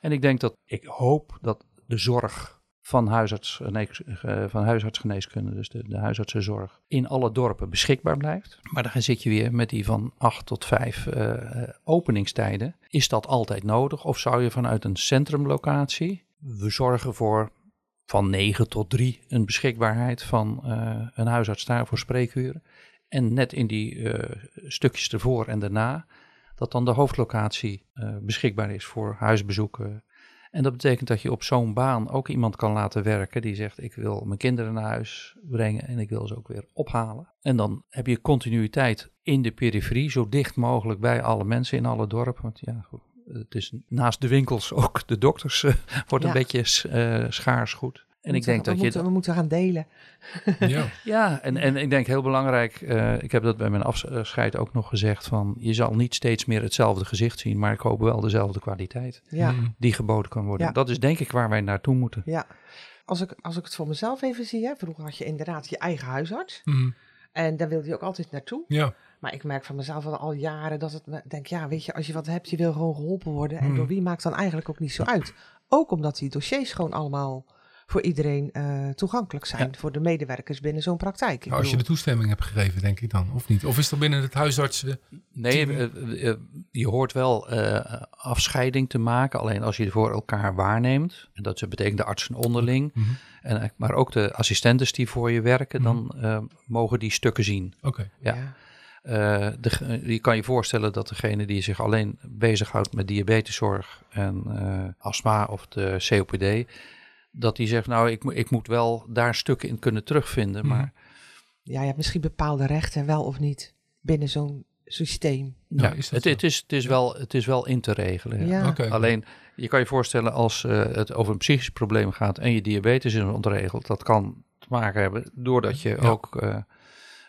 En ik denk dat, ik hoop dat de zorg van, huisarts, nee, eh, van huisartsgeneeskunde, dus de, de huisartsenzorg, in alle dorpen beschikbaar blijft. Maar dan zit je weer met die van 8 tot 5 eh, eh, openingstijden. Is dat altijd nodig? Of zou je vanuit een centrumlocatie, we zorgen voor van 9 tot 3 een beschikbaarheid van eh, een huisarts daar voor spreekuren. En net in die eh, stukjes ervoor en daarna, dat dan de hoofdlocatie eh, beschikbaar is voor huisbezoeken. En dat betekent dat je op zo'n baan ook iemand kan laten werken die zegt: Ik wil mijn kinderen naar huis brengen en ik wil ze ook weer ophalen. En dan heb je continuïteit in de periferie, zo dicht mogelijk bij alle mensen in alle dorpen. Want ja, goed, het is naast de winkels ook de dokters eh, wordt Ja. een beetje eh, schaars goed. En ik denk dat we je moeten, we moeten gaan delen. Ja. ja, en, en ik denk heel belangrijk, eh, ik heb dat bij mijn afscheid ook nog gezegd, van je zal niet steeds meer hetzelfde gezicht zien, maar ik hoop wel dezelfde kwaliteit Ja. Mm. die geboden kan worden. Ja. Dat is denk ik waar wij naartoe moeten. Ja. als ik, als ik het voor mezelf even zie, hè, vroeger had je inderdaad je eigen huisarts. Mhm. En daar wilde je ook altijd naartoe. Ja, Maar ik merk van mezelf al, al jaren dat het, me- denk ja, weet je, als je wat hebt, je wil gewoon geholpen worden. En Hmm. door wie maakt dan eigenlijk ook niet zo uit. Ook omdat die dossiers gewoon allemaal voor iedereen eh, toegankelijk zijn. Voor de medewerkers binnen zo'n praktijk. Nou, als je de toestemming hebt gegeven, denk ik dan, of niet? Of is dat binnen het huisartsen? Nee, Team. eh, eh, je hoort wel eh, afscheiding te maken, alleen als je het voor elkaar waarneemt. En dat betekent de artsen onderling, Mhm. en, eh, maar ook de assistentes die voor je werken, Mhm. dan eh, mogen die stukken zien. Oké. ja. ja. Eh, de, je kan je voorstellen dat degene die zich alleen bezighoudt met diabeteszorg en eh, astma of de COPD, dat die zegt, nou, ik, ik moet wel daar stukken in kunnen terugvinden. Mhm. Maar ja, je hebt misschien bepaalde rechten, wel of niet, binnen zo'n systeem. Ja, ja, is dat het, zo? het, is, het, is wel, het is wel in te regelen. ja. Alleen, je kan je voorstellen als eh, het over een psychisch probleem gaat en je diabetes is ontregeld, dat kan te maken hebben doordat je Ja. ook eh,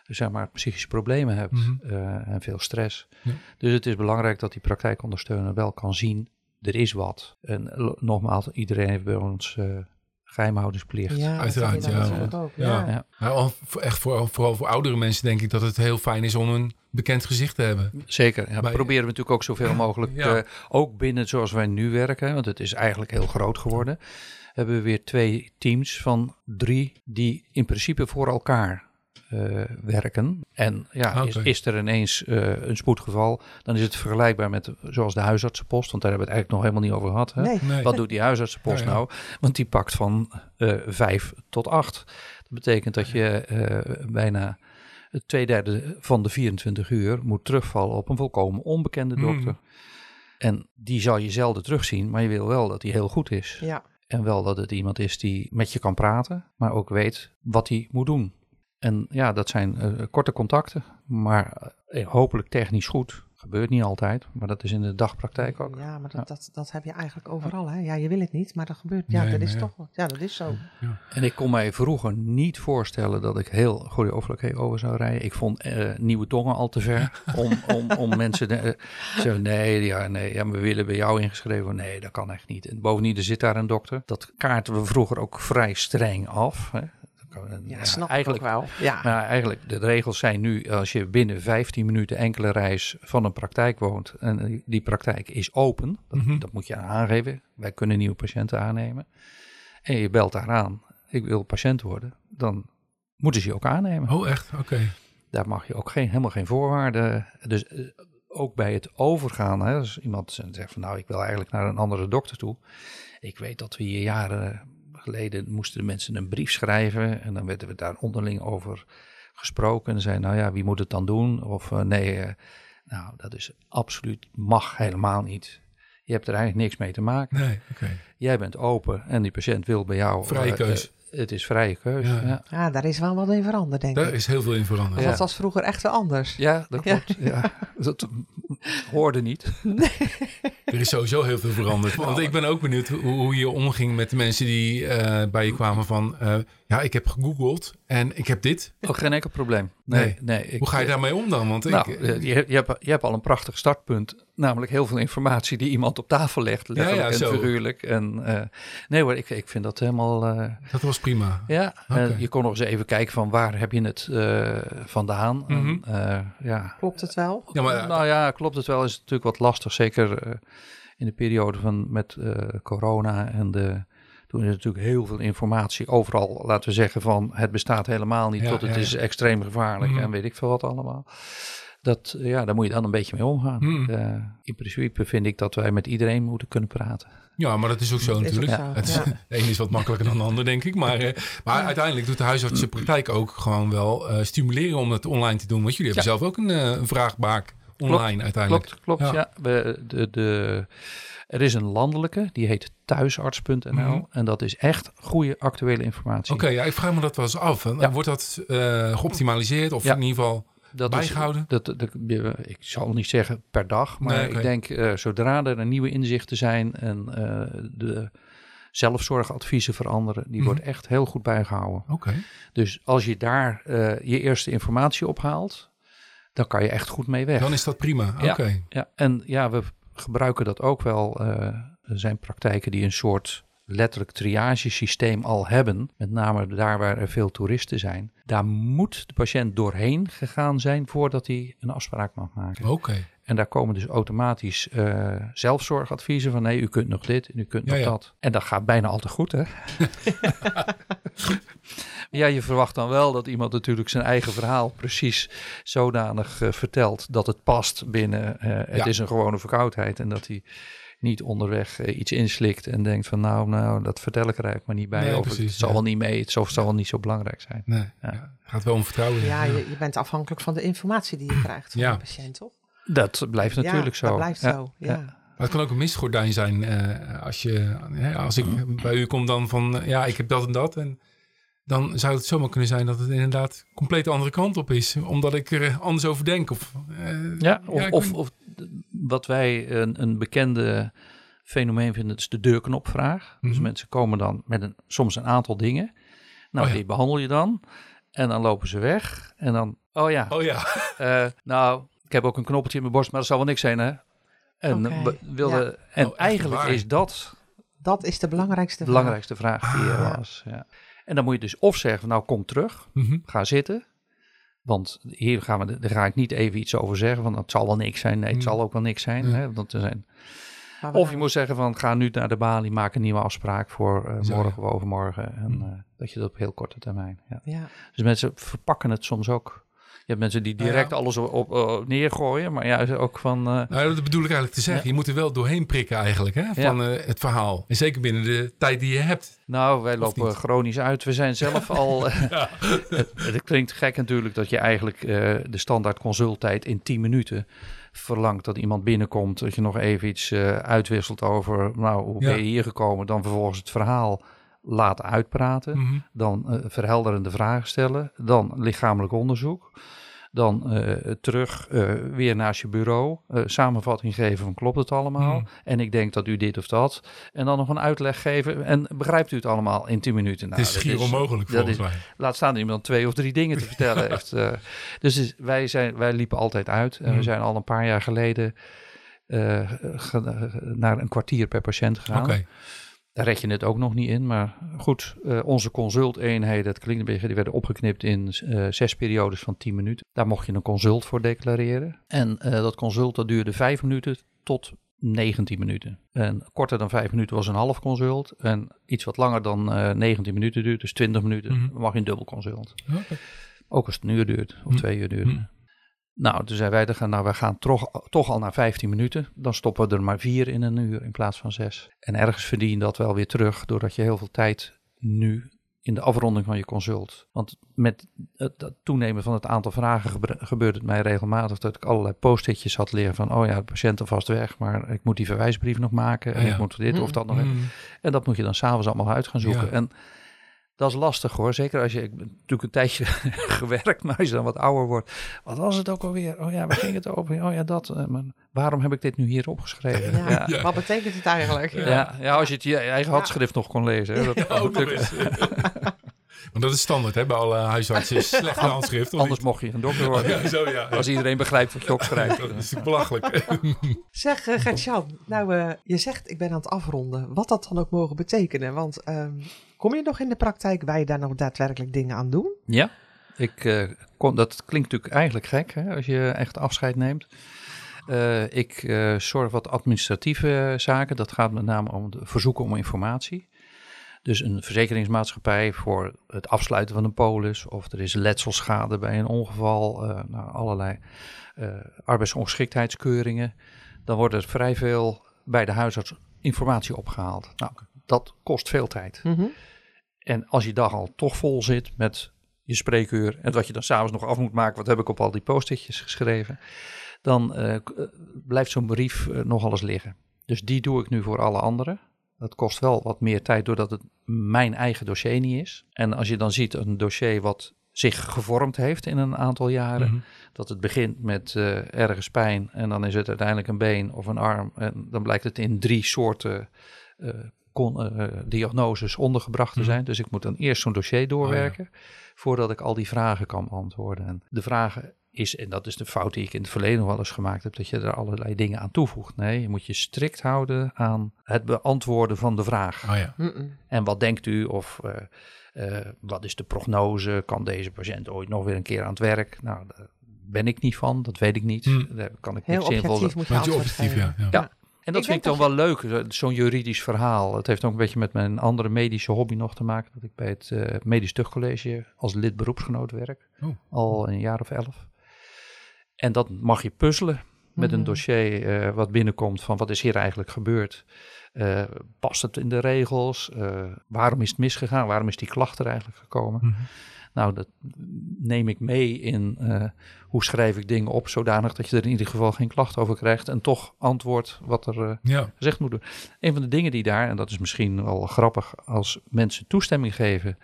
zeg maar psychische problemen hebt Mhm. eh, en veel stress. Ja. Dus het is belangrijk dat die praktijkondersteuner wel kan zien, er is wat. En nogmaals, iedereen heeft bij ons eh geheimhoudingsplicht. Ja, Uiteraard, ja. ook. Ja. Ja. Nou, echt voor, vooral voor oudere mensen denk ik dat het heel fijn is om een bekend gezicht te hebben. Zeker, ja, Bij- proberen we natuurlijk ook zoveel mogelijk, Ja. eh, ook binnen zoals wij nu werken, want het is eigenlijk heel groot geworden, hebben we weer twee teams van drie die in principe voor elkaar eh, werken. En ja, is, is er ineens eh, een spoedgeval, dan is het vergelijkbaar met zoals de huisartsenpost, want daar hebben we het eigenlijk nog helemaal niet over gehad. Hè? Nee, Nee. Wat doet die huisartsenpost Ja, ja. nou? Want die pakt van eh, vijf tot acht. Dat betekent dat je eh, bijna twee derde van de 24 uur moet terugvallen op een volkomen onbekende Mm. dokter. En die zal je zelden terugzien, maar je wil wel dat hij heel goed is. ja. En wel dat het iemand is die met je kan praten, maar ook weet wat hij moet doen. En ja, dat zijn eh, korte contacten, maar eh, hopelijk technisch goed. Gebeurt niet altijd, maar dat is in de dagpraktijk ook. Ja, maar Ja. dat, dat, dat heb je eigenlijk overal. Hè? Ja, je wil het niet, maar dat gebeurt. Ja, Nee, dat is ja. toch. Ja, dat is zo. En ik kon mij vroeger niet voorstellen dat ik heel goede overlijk over zou rijden. Ik vond eh, nieuwe tongen al te ver om, om, om mensen te eh, zeggen, nee, ja, nee, ja, maar we willen bij jou ingeschreven. Nee, dat kan echt niet. En bovendien, er zit daar een dokter. Dat kaarten we vroeger ook vrij streng af. Hè. Ja, ja, snap eigenlijk, ik ook wel. Ja. Maar eigenlijk, de regels zijn nu, als je binnen 15 minuten enkele reis van een praktijk woont en die- die praktijk is open, dat, Mhm. dat moet je aangeven. Wij kunnen nieuwe patiënten aannemen. En je belt daar aan, ik wil patiënt worden, dan moeten ze je ook aannemen. Oh, echt? Oké. Daar mag je ook geen, helemaal geen voorwaarden. Dus eh, ook bij het overgaan, hè, als iemand zegt van nou, ik wil eigenlijk naar een andere dokter toe. Ik weet dat we hier jaren geleden moesten de mensen een brief schrijven en dan werden we daar onderling over gesproken. En zei nou ja, wie moet het dan doen? Of eh, nee, eh, nou dat is absoluut, mag helemaal niet. Je hebt er eigenlijk niks mee te maken. Nee. Jij bent open en die patiënt wil bij jou. Vrije eh, keus. Het is vrije keus. Ja. Ja, ja. ja, daar is wel wat in veranderd, denk Daar ik. is heel veel in veranderd. Ja. Dat was vroeger echt wel anders. dat klopt. Ja. Dat hoorde niet. Er is sowieso heel veel veranderd. Want ik ben ook benieuwd hoe, hoe je omging met de mensen die eh, bij je kwamen van... eh, ja, ik heb gegoogeld en ik heb dit. Ook geen enkel probleem. Nee, Nee. nee. ik- Hoe ga je daarmee om dan? Want Nou, ik, je, je, hebt, je hebt al een prachtig startpunt. Namelijk heel veel informatie die iemand op tafel legt. Letterlijk ja, en zo. figuurlijk. En, eh, nee hoor, ik, ik vind dat helemaal... eh, dat was prima. ja, Oké. eh, je kon nog eens even kijken van waar heb je het eh, vandaan. En, Mhm. eh, ja. Klopt het wel? Ja, maar nou ja, klopt het wel. Is natuurlijk wat lastig. Zeker eh, in de periode van, met eh, corona en de... Toen is natuurlijk heel veel informatie overal, laten we zeggen, van het bestaat helemaal niet Ja, tot het ja, is ja. extreem gevaarlijk Mhm. en weet ik veel wat allemaal. Dat, ja, daar moet je dan een beetje mee omgaan. Mhm. Eh, in principe vind ik dat wij met iedereen moeten kunnen praten. Ja, maar dat is ook zo Is ook natuurlijk. zo, Het is, ja. De een is wat makkelijker dan de ander, denk ik. Maar, eh, maar uiteindelijk doet de huisartsenpraktijk ook gewoon wel eh, stimuleren om het online te doen. Want jullie hebben Ja. zelf ook een, eh, een vraagbaak online uiteindelijk. Klopt, klopt. Ja. Ja. we, de, de, er is een landelijke, die heet thuisarts.nl. Mhm. En dat is echt goede actuele informatie. Oké, ja, ik vraag me dat wel eens af. Ja. Wordt dat eh, geoptimaliseerd of Ja. in ieder geval dat bijgehouden? Is, dat, dat, ik zal niet zeggen per dag, maar Nee, ik denk eh, zodra er een nieuwe inzichten zijn en eh, de zelfzorgadviezen veranderen, die Mhm. wordt echt heel goed bijgehouden. Oké. Dus als je daar eh, je eerste informatie ophaalt, dan kan je echt goed mee weg. Dan is dat prima. Oké. Ja. Ja, en ja, we gebruiken dat ook wel. er zijn praktijken die een soort letterlijk triagesysteem al hebben, met name daar waar er veel toeristen zijn, daar moet de patiënt doorheen gegaan zijn voordat hij een afspraak mag maken. Oké. En daar komen dus automatisch uh, zelfzorgadviezen van nee, u kunt nog dit en u kunt Ja, nog ja. dat. En dat gaat bijna altijd goed, hè? ja, je verwacht dan wel dat iemand natuurlijk zijn eigen verhaal precies zodanig eh, vertelt dat het past binnen eh, het Ja. is een gewone verkoudheid en dat hij niet onderweg eh, iets inslikt en denkt van nou, nou, dat vertel ik er eigenlijk maar niet bij. Nee, of precies, het zal ja. wel niet mee, het zal, zal wel niet zo belangrijk zijn. Nee, Ja. ja. gaat wel om vertrouwen. Ja, je, je bent afhankelijk van de informatie die je krijgt van Ja. de patiënt, toch? Dat blijft natuurlijk ja, zo. dat blijft Ja. zo, ja. Ja. Maar het kan ook een misgordijn zijn eh, als, je, hè, als ik bij u kom dan van eh, ja, ik heb dat en dat. En dan zou het zomaar kunnen zijn dat het inderdaad compleet de andere kant op is. Omdat ik er anders over denk. Of, eh, Ja, of, of wat wij een, een bekende fenomeen vinden, is de deurknopvraag. Dus Mhm. mensen komen dan met een, soms een aantal dingen. Nou, Oh ja. die behandel je dan. En dan lopen ze weg. En dan, oh ja, Oh ja, eh, nou, ik heb ook een knoppeltje in mijn borst, maar dat zal wel niks zijn, hè? En, ja. en Oh, eigenlijk waar? is dat Dat is de belangrijkste de vraag. belangrijkste vraag die er Ah. was. Ja. En dan moet je dus of zeggen, nou kom terug, Mhm. ga zitten. Want hier gaan we, daar ga ik niet even iets over zeggen, want het zal wel niks zijn. Nee, het Mm. zal ook wel niks zijn. Ja. Hè, want er zijn Of je gaan- moet zeggen van ga nu naar de balie, maak een nieuwe afspraak voor eh, Zo, morgen of overmorgen. En Hm. eh, dat je dat op heel korte termijn. Ja. Ja. Dus mensen verpakken het soms ook. Je hebt mensen die Nou ja. direct alles op, op, neergooien, maar juist ook van. eh, nou, dat bedoel ik eigenlijk te zeggen. Ja. Je moet er wel doorheen prikken eigenlijk hè, van eh, het verhaal. En zeker binnen de tijd die je hebt. nou, wij lopen niet? chronisch uit. We zijn zelf al. eh, het, het klinkt gek natuurlijk dat je eigenlijk de standaard consulttijd in 10 minuten verlangt dat iemand binnenkomt, dat je nog even iets uitwisselt over, nou, hoe Ja. ben je hier gekomen, dan vervolgens het verhaal laten uitpraten. Mhm. dan eh, verhelderende vragen stellen, dan lichamelijk onderzoek, dan eh, terug eh, weer naast je bureau, samenvatting geven van klopt het allemaal Mm. en ik denk dat u dit of dat en dan nog een uitleg geven en begrijpt u het allemaal in 10 minuten. Nou, het is schier onmogelijk dat volgens is- mij. Laat staan iemand twee of drie dingen te vertellen heeft. dus is- wij, zijn, wij liepen altijd uit en we Mm. zijn al een paar jaar geleden ge- naar een kwartier per patiënt gegaan. Daar red je het ook nog niet in. Maar goed, eh, onze consulteenheden, een beetje, die werden opgeknipt in eh, zes periodes van 10 minuten. Daar mocht je een consult voor declareren. En eh, dat consult dat duurde 5 minuten tot 19 minuten. En korter dan 5 minuten was een half consult. En iets wat langer dan eh 19 minuten duurt, dus 20 minuten, Mhm. mag je een dubbel consult. Ook als het een uur duurt of Hm. twee uur duurt. Hm. Nou, toen zeiden wij, dan gaan, nou, wij gaan toch, toch al naar 15 minuten. Dan stoppen we er maar vier in een uur in plaats van zes. En ergens verdien je dat wel weer terug, doordat je heel veel tijd nu in de afronding van je consult. Want met het, toenemen van het aantal vragen gebe- gebeurt het mij regelmatig dat ik allerlei post-itjes had liggen van, oh ja, de patiënt alvast weg, maar ik moet die verwijsbrief nog maken en Ja, ja. ik moet dit of dat nog. Mhm. En dat moet je dan s'avonds allemaal uit gaan zoeken. Ja. En dat is lastig hoor. Zeker als je, ik natuurlijk een tijdje gewerkt, maar als je dan wat ouder wordt. Wat was het ook alweer? Oh ja, waar ging het over? Oh ja, dat. eh, maar waarom heb ik dit nu hier opgeschreven? Ja. Ja. Ja. Wat betekent het eigenlijk? Ja. Ja, als je het je eigen handschrift nog kon lezen. Hè, dat, Ook eens. Want dat is standaard hè, bij alle huisartsen. is Slechte handschrift. of anders niet? mocht je een dokter worden. Ja, zo ja. Als iedereen begrijpt wat je opschrijft. Dat is belachelijk. Zeg, uh, Gert-Jan, nou, eh, je zegt ik ben aan het afronden. Wat dat dan ook mogen betekenen. Want ehm, kom je nog in de praktijk waar je daar nog daadwerkelijk dingen aan doen? Ja, ik, eh, kom, dat klinkt natuurlijk eigenlijk gek hè, als je echt afscheid neemt. Eh, ik eh, zorg wat administratieve zaken. Dat gaat met name om de verzoeken om informatie. Dus een verzekeringsmaatschappij voor het afsluiten van een polis. Of er is letselschade bij een ongeval. eh, nou, allerlei eh arbeidsongeschiktheidskeuringen. Dan wordt er vrij veel bij de huisarts informatie opgehaald. Nou, dat kost veel tijd. En als je dag al toch vol zit met je spreekuur en wat je dan s'avonds nog af moet maken, wat heb ik op al die post-itjes geschreven, dan eh, blijft zo'n brief nogal eens liggen. Dus die doe ik nu voor alle anderen. Dat kost wel wat meer tijd doordat het mijn eigen dossier niet is. En als je dan ziet een dossier wat zich gevormd heeft in een aantal jaren, Mhm. dat het begint met eh, ergens pijn en dan is het uiteindelijk een been of een arm. En dan blijkt het in drie soorten eh, kon, eh, diagnoses ondergebracht te Mhm. zijn. Dus ik moet dan eerst zo'n dossier doorwerken voordat ik al die vragen kan beantwoorden. En de vragen is, en dat is de fout die ik in het verleden nog wel eens gemaakt heb, dat je er allerlei dingen aan toevoegt. Nee, je moet je strikt houden aan het beantwoorden van de vraag. Oh ja. En wat denkt u? Of eh, eh, wat is de prognose? Kan deze patiënt ooit nog weer een keer aan het werk? Nou, daar ben ik niet van. Dat weet ik niet. Hmm. Daar kan ik Heel niks zinvol objectief moet je objectief, ja. ja. Ja. En dat Ik vind ik dan wel leuk, zo- zo'n juridisch verhaal. Het heeft ook een beetje met mijn andere medische hobby nog te maken. Dat ik bij het eh, Medisch Tuchtcollege als lid beroepsgenoot werk. Oh. Al een jaar of elf. En dat mag je puzzelen met een Mhm. dossier eh, wat binnenkomt van wat is hier eigenlijk gebeurd. Eh, past het in de regels? Eh, waarom is het misgegaan? Waarom is die klacht er eigenlijk gekomen? Mhm. Nou, dat neem ik mee in hoe schrijf ik dingen op zodanig dat je er in ieder geval geen klacht over krijgt en toch antwoord wat er Ja. gezegd moet worden. Een van de dingen die daar, en dat is misschien wel grappig, als mensen toestemming geven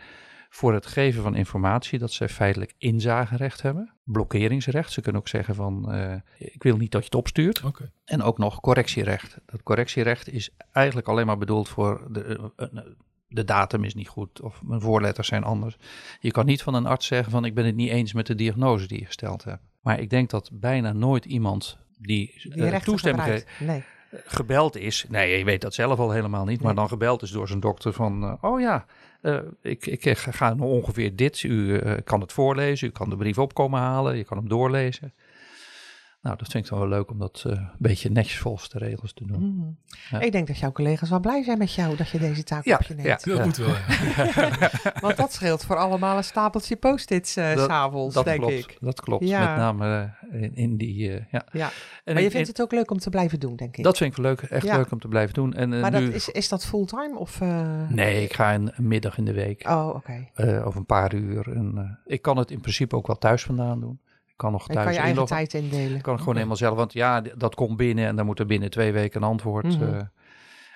voor het geven van informatie, dat zij feitelijk inzagerecht hebben, blokkeringsrecht. Ze kunnen ook zeggen van, eh, ik wil niet dat je het opstuurt. En ook nog correctierecht. Dat correctierecht is eigenlijk alleen maar bedoeld voor de, eh, eh, de datum is niet goed of mijn voorletters zijn anders. Je kan niet van een arts zeggen van ik ben het niet eens met de diagnose die je gesteld hebt. Maar ik denk dat bijna nooit iemand die, toestemming geeft, Nee. gebeld is. Nee, je weet dat zelf al helemaal niet. Maar dan gebeld is door zijn dokter van... oh ja, eh, ik, ik ga ongeveer dit. U eh, kan het voorlezen. U kan de brief opkomen halen. Je kan hem doorlezen. Nou, dat vind ik dan wel leuk om dat eh, een beetje netjes volgens de regels te doen. Mhm. Ja. Ik denk dat jouw collega's wel blij zijn met jou dat je deze taak Ja, op je neemt. ja. Dat moet wel, ja. Want dat scheelt voor allemaal een stapeltje post-its eh Dat- s'avonds, denk klopt, ik. dat klopt. Ja. Met name eh, in, in die... ja. Ja. En Maar je in- vindt in- het ook leuk om te blijven doen, denk ik. Dat vind ik leuk, echt Ja. leuk om te blijven doen. En, eh, maar nu, dat is, is dat fulltime of... eh, Nee, ik ga een, een middag in de week. Oh, oké. eh, of een paar uur. En, eh, ik kan het in principe ook wel thuis vandaan doen. Ik kan nog thuis kan je eigen inloggen. tijd indelen. Ik kan het gewoon helemaal zelf. Want ja, dat komt binnen en dan moet er binnen twee weken een antwoord. Mhm. eh.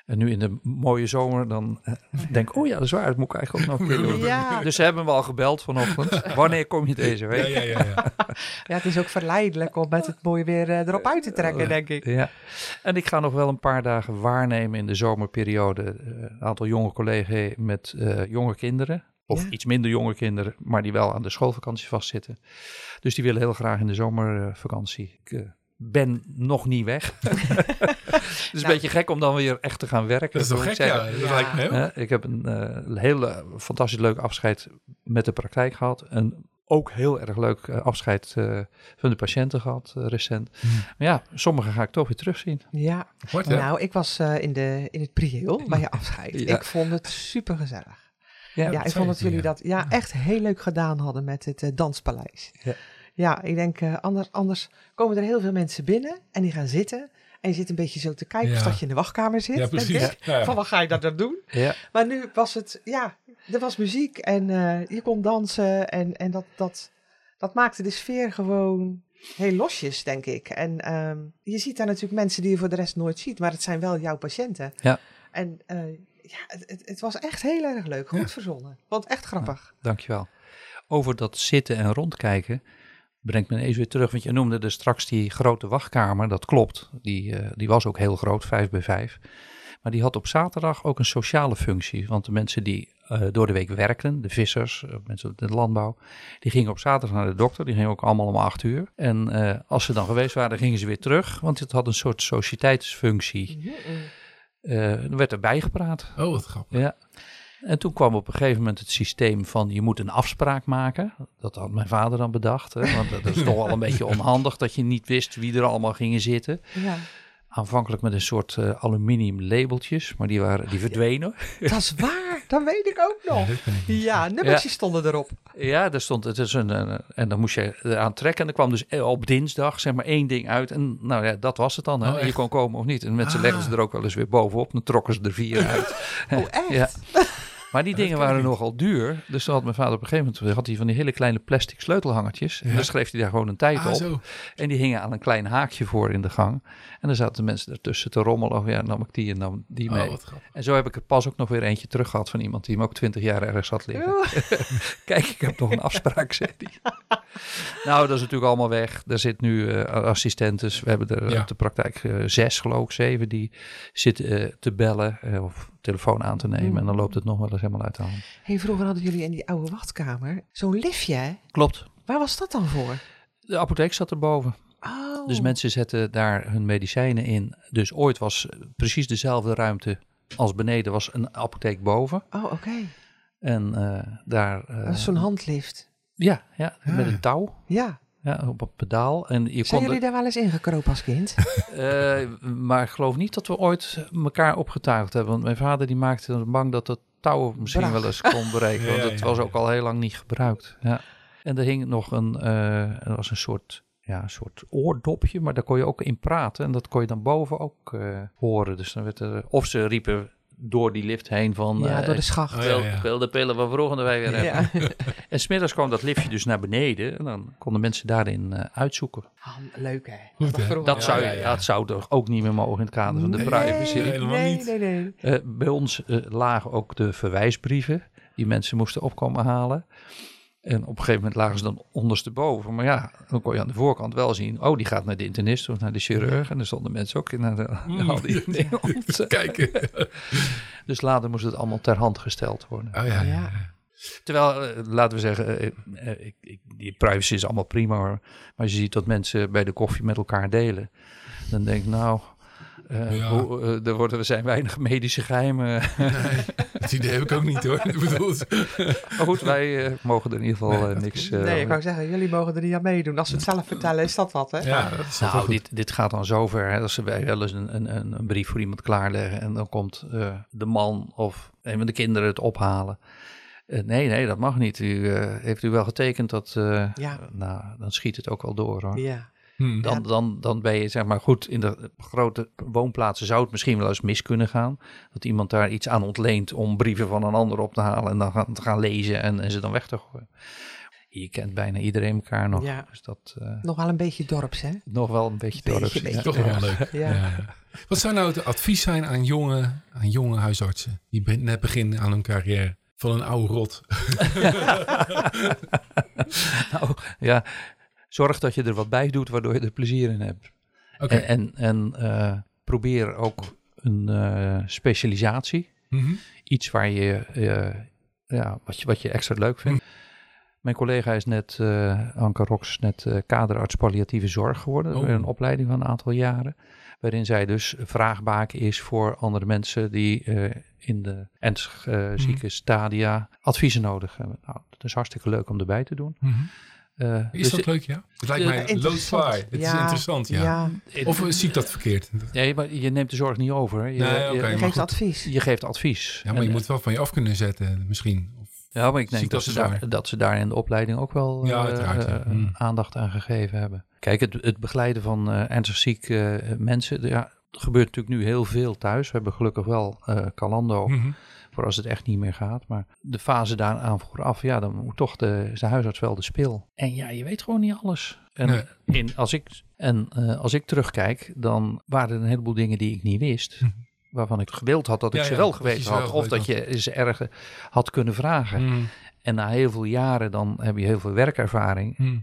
en nu in de mooie zomer, dan eh, denk ik, oh ja, dat is waar. Dat moet ik eigenlijk ook nog een keer doen. Ja. Dus ze hebben me al gebeld vanochtend. Wanneer kom je deze Ja, week? ja, ja. ja. Ja, het is ook verleidelijk om met het mooi weer eh, erop uit te trekken, denk ik. Ja, en ik ga nog wel een paar dagen waarnemen in de zomerperiode. eh, een aantal jonge collega's met eh, jonge kinderen. Of Ja. iets minder jonge kinderen, maar die wel aan de schoolvakantie vastzitten. Dus die willen heel graag in de zomervakantie. Ik eh, ben nog niet weg. Het is een Nou. beetje gek om dan weer echt te gaan werken. Dat is toch gek, ik ja. Dat Ja. lijkt me heel. Ik heb een eh, hele fantastisch leuk afscheid met de praktijk gehad. En ook heel erg leuk eh, afscheid eh, van de patiënten gehad eh, recent. Hmm. Maar ja, sommige ga ik toch weer terugzien. Ja, hè? nou, ik was eh, in, de, in het prieel bij je afscheid. Ja. Ik vond het super gezellig. Ja, Ja, dat ik vond dat jullie ja. dat ja, echt heel leuk gedaan hadden met het eh, danspaleis. Ja. Ja, ik denk, eh, anders, anders komen er heel veel mensen binnen en die gaan zitten. En je zit een beetje zo te kijken of dat je in de wachtkamer zit. Ja, denk precies. ik. Van wat ga je daar dan doen? Ja, Maar nu was het, ja, er was muziek en eh, je kon dansen. En, en dat, dat, dat maakte de sfeer gewoon heel losjes, denk ik. En ehm, je ziet daar natuurlijk mensen die je voor de rest nooit ziet, maar het zijn wel jouw patiënten. Ja. En ja, het, het, was echt heel erg leuk, goed Ja. verzonnen. Want echt grappig. dankjewel. Over dat zitten en rondkijken brengt me eens weer terug. Want je noemde er straks die grote wachtkamer. Dat klopt. Die, eh, die was ook heel groot, vijf bij vijf. Maar die had op zaterdag ook een sociale functie. Want de mensen die eh, door de week werkten, de vissers, eh, mensen op de landbouw, die gingen op zaterdag naar de dokter. Die gingen ook allemaal om acht uur. En als ze dan geweest waren, gingen ze weer terug. Want het had een soort sociëteitsfunctie. Mhm. Eh er werd erbij gepraat. Oh, wat grappig. Ja. En toen kwam op een gegeven moment het systeem van je moet een afspraak maken. Dat had mijn vader dan bedacht. Hè? Want dat is toch wel een beetje onhandig dat je niet wist wie er allemaal gingen zitten. Ja, Aanvankelijk met een soort eh, aluminium labeltjes, maar die, waren, die verdwenen. dat is waar. Dat weet ik ook nog. Ja, nummertjes stonden erop. Ja, daar stond het is een, een- en dan moest je eraan trekken. En er kwam dus op dinsdag zeg maar één ding uit. En nou ja, dat was het dan. Hè? Oh, je kon komen of niet. En mensen Ah. legden ze er ook wel eens weer bovenop. Dan trokken ze er vier uit. Oh, echt? Ja. Maar die dingen waren nogal duur. Dus toen had mijn vader op een gegeven moment had hij van die hele kleine plastic sleutelhangertjes. En dan schreef hij daar gewoon een tijd Ah, op. zo. En die hingen aan een klein haakje voor in de gang. En dan zaten mensen ertussen te rommelen. Of ja, nam ik die en nam die mee. Oh, grappig. En zo heb ik er pas ook nog weer eentje terug gehad van iemand die hem ook twintig jaar ergens had liggen. Kijk, ik heb nog een afspraak, zei hij. nou, dat is natuurlijk allemaal weg. Er zit nu eh, assistentes. We hebben er Ja. op de praktijk eh, zes, geloof ik, zeven die zitten eh, te bellen eh, of telefoon aan te nemen. Mm. En dan loopt het nog wel eens helemaal uit de hand. Hey, vroeger hadden jullie in die oude wachtkamer zo'n liftje, hè? Klopt. Waar was dat dan voor? De apotheek zat erboven. Oh. Dus mensen zetten daar hun medicijnen in. Dus ooit was precies dezelfde ruimte als beneden was een apotheek boven. Oh, oké. En eh, daar... eh, Dat is zo'n handlift. Ja, ja, Ja. met een touw. Ja. Ja, op een pedaal. En je Zijn kon jullie daar wel eens ingekropen als kind? Eh, maar ik geloof niet dat we ooit elkaar opgetuigd hebben. Want mijn vader die maakte er bang dat het touw misschien wel eens kon breken. Ja, want het ja, was ja. ook al heel lang niet gebruikt. Ja. En er hing nog een, eh, er was een soort, ja, een soort oordopje, maar daar kon je ook in praten. En dat kon je dan boven ook eh, horen. Dus dan werd er, of ze riepen door die lift heen van... ja, eh, door de schacht. Oh, ik wil, ja, de pillen van volgende week weer hebben. Ja. En smiddags kwam dat liftje dus naar beneden. En dan konden mensen daarin eh, uitzoeken. Ah, leuk hè. Goed, hè? vroeger. Dat, Ja, zou, ja, ja. dat zou toch ook niet meer mogen in het kader van de Nee. privacy. Nee, helemaal nee, niet. Nee, nee, Eh, bij ons eh, lagen ook de verwijsbrieven die mensen moesten opkomen halen. En op een gegeven moment lagen ze dan ondersteboven. Maar ja, dan kon je aan de voorkant wel zien. Oh, die gaat naar de internist of naar de chirurg. En er stonden mensen ook in naar de, Mm. al die dingen om te- Kijken. Dus later moest het allemaal ter hand gesteld worden. Oh ja, ja. Ja. Terwijl, eh, laten we zeggen, eh, eh, ik, ik, die privacy is allemaal prima hoor. Maar als je ziet dat mensen bij de koffie met elkaar delen. Dan denk ik, nou, eh, Ja. hoe, eh, er worden, er zijn weinig medische geheimen. Nee, dat idee heb ik ook niet hoor. Ik bedoel, Maar goed, wij eh, mogen er in ieder geval Nee, dat niks... nee. Nee, ik wou zeggen, jullie mogen er niet aan meedoen. Als ze het zelf vertellen, is dat wat hè? ja, dat is Nou, goed. dit, dit gaat dan zover. Hè, als wij wel eens een, een, een, een brief voor iemand klaarleggen en dan komt eh, de man of een van de kinderen het ophalen. Eh, nee, nee, dat mag niet. U, eh, heeft u wel getekend dat... eh, Ja. Nou, dan schiet het ook wel door hoor. Ja. Hm. Dan, dan, dan ben je zeg maar goed, in de grote woonplaatsen zou het misschien wel eens mis kunnen gaan. Dat iemand daar iets aan ontleent om brieven van een ander op te halen en dan gaan, te gaan lezen en, en ze dan weg te gooien. Je kent bijna iedereen elkaar nog. Ja. Dus dat eh, Nog wel een beetje dorps hè? nog wel een beetje Beetje, dorps. beetje. ja. Toch wel leuk. Ja. Wat zou nou het advies zijn aan jonge, aan jonge huisartsen die net beginnen aan hun carrière? Van een oude rot. Nou, ja, zorg dat je er wat bij doet waardoor je er plezier in hebt. En, en, en eh, probeer ook een eh, specialisatie. Mhm. Iets waar je, eh, ja, wat je, wat je extra leuk vindt. Mijn collega is net, Anke Rox, net kaderarts palliatieve zorg geworden. Oh. Een opleiding van een aantal jaren. Waarin zij dus vraagbaak is voor andere mensen die in de ernstig eh, zieke stadia adviezen nodig hebben. Nou, dat is hartstikke leuk om erbij te doen. Mhm. Eh, Is dus dat leuk, ja? Het lijkt mij loodzwaar. Het is Ja. interessant, ja. Ja, Of zie ik dat verkeerd? Nee, maar je neemt de zorg niet over. Je, Nee, je- geeft goed. advies. je geeft advies. Ja, maar je moet wel van je af kunnen zetten, misschien. Of, Ja, maar ik denk ik dat dat ze, daar, dat ze daar in de opleiding ook wel Ja, eh, uiteraard, ja. eh, Mm. aandacht aan gegeven hebben. Kijk, het, het begeleiden van eh, ernstig zieke eh, mensen, ja, er gebeurt natuurlijk nu heel veel thuis. We hebben gelukkig wel eh Calando Mhm. Voor als het echt niet meer gaat. Maar de fase daaraan vooraf, ja, dan moet toch de, is de huisarts wel de spil. En ja, je weet gewoon niet alles. En, Nee. in, als, ik, en eh, als ik terugkijk, dan waren er een heleboel dingen die ik niet wist. Mhm. Waarvan ik gewild had dat ik Ja, ze wel geweten had. Of dat je ze ergens had kunnen vragen. Mhm. En na heel veel jaren, dan heb je heel veel werkervaring. Mhm.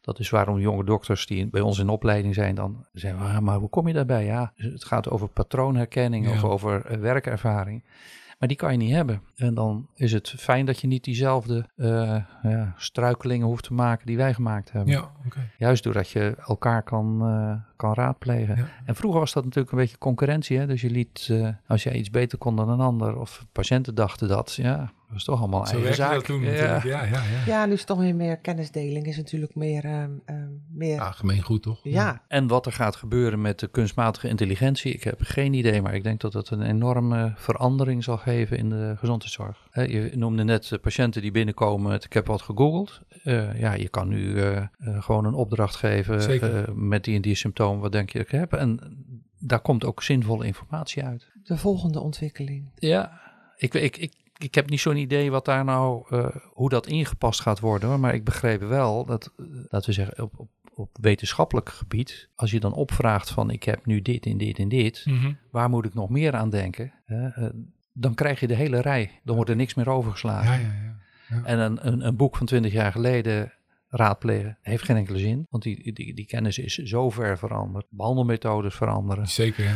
Dat is waarom jonge dokters die bij ons in opleiding zijn, dan zeggen we, "Ah, maar hoe kom je daarbij? Ja, het gaat over patroonherkenning Ja. of over eh, werkervaring. Maar die kan je niet hebben. En dan is het fijn dat je niet diezelfde eh, ja, struikelingen hoeft te maken die wij gemaakt hebben. Ja, oké. Juist doordat je elkaar kan, eh, kan raadplegen. Ja. En vroeger was dat natuurlijk een beetje concurrentie. Hè? Dus je liet, eh, als jij iets beter kon dan een ander, of patiënten dachten dat, ja, dat was toch allemaal Zo eigen zaak. dat toen. Ja, ja, ja. Ja, nu is het toch weer meer kennisdeling. Is natuurlijk meer... ehm, ehm, meer Ah, gemeen goed, toch? ja. En wat er gaat gebeuren met de kunstmatige intelligentie, ik heb geen idee, maar ik denk dat het een enorme verandering zal geven in de gezondheidszorg. Hè, Je noemde net patiënten die binnenkomen met ik heb wat gegoogeld. Eh, ja, je kan nu eh, eh, gewoon een opdracht geven eh, met die en die symptomen, wat denk je dat ik heb? En daar komt ook zinvolle informatie uit. De volgende ontwikkeling. Ja, ik, ik, ik, ik heb niet zo'n idee wat daar nou, eh, hoe dat ingepast gaat worden. Hoor. Maar ik begreep wel dat, eh, laten we zeggen, op, op, op wetenschappelijk gebied, als je dan opvraagt van ik heb nu dit en dit en dit, Mhm. waar moet ik nog meer aan denken? Eh, dan krijg je de hele rij. Dan wordt er niks meer overgeslagen. Ja, ja, ja. En een, een, een boek van twintig jaar geleden raadplegen heeft geen enkele zin. Want die, die, die kennis is zo ver veranderd. Behandelmethodes veranderen. Zeker, ja.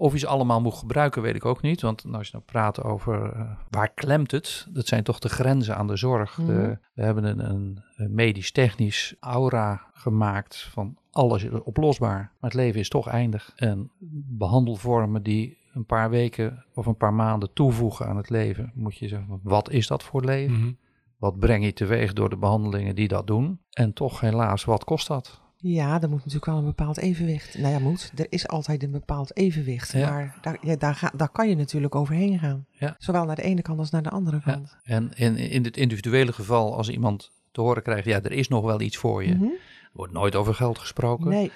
Of je ze allemaal moet gebruiken, weet ik ook niet. Want nou, als je nou praat over uh, waar klemt het, dat zijn toch de grenzen aan de zorg. Mm -hmm. we hebben een, een, een medisch-technisch aura gemaakt van alles is oplosbaar. Maar het leven is toch eindig. En behandelvormen die een paar weken of een paar maanden toevoegen aan het leven, moet je zeggen, wat is dat voor leven? Mm -hmm. Wat breng je teweeg door de behandelingen die dat doen? En toch helaas, wat kost dat? Ja, er moet natuurlijk wel een bepaald evenwicht. Nou ja, moet. Er is altijd een bepaald evenwicht. Ja. Maar daar, ja, daar, ga, daar kan je natuurlijk overheen gaan. Ja. Zowel naar de ene kant als naar de andere kant. Ja. En in, in het individuele geval, als iemand te horen krijgt, ja, er is nog wel iets voor je. Mm -hmm. Er wordt nooit over geld gesproken. Nee.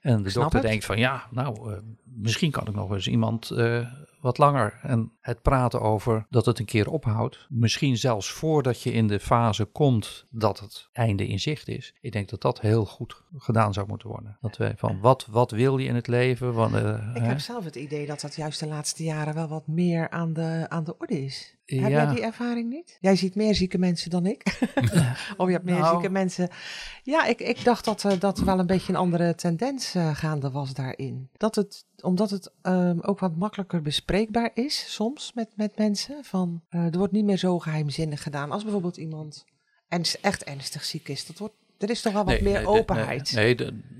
En de dokter denkt van ja, nou, uh, misschien kan ik nog eens iemand uh, wat langer. En het praten over dat het een keer ophoudt. Misschien zelfs voordat je in de fase komt dat het einde in zicht is. Ik denk dat dat heel goed gedaan zou moeten worden. Dat wij van wat, wat wil je in het leven? Want, uh, ik hè? heb zelf het idee dat dat juist de laatste jaren wel wat meer aan de, aan de orde is. Ja. Heb jij die ervaring niet? Jij ziet meer zieke mensen dan ik. of je hebt meer nou. zieke mensen. Ja, ik, ik dacht dat, uh, dat wel een beetje een andere tendens uh, gaande was daarin. Dat het, omdat het um, ook wat makkelijker bespreekbaar is soms met, met mensen. Van, uh, er wordt niet meer zo geheimzinnig gedaan. Als bijvoorbeeld iemand ernst, echt ernstig ziek is. Dat wordt er is toch wel wat nee, meer nee, openheid. Nee,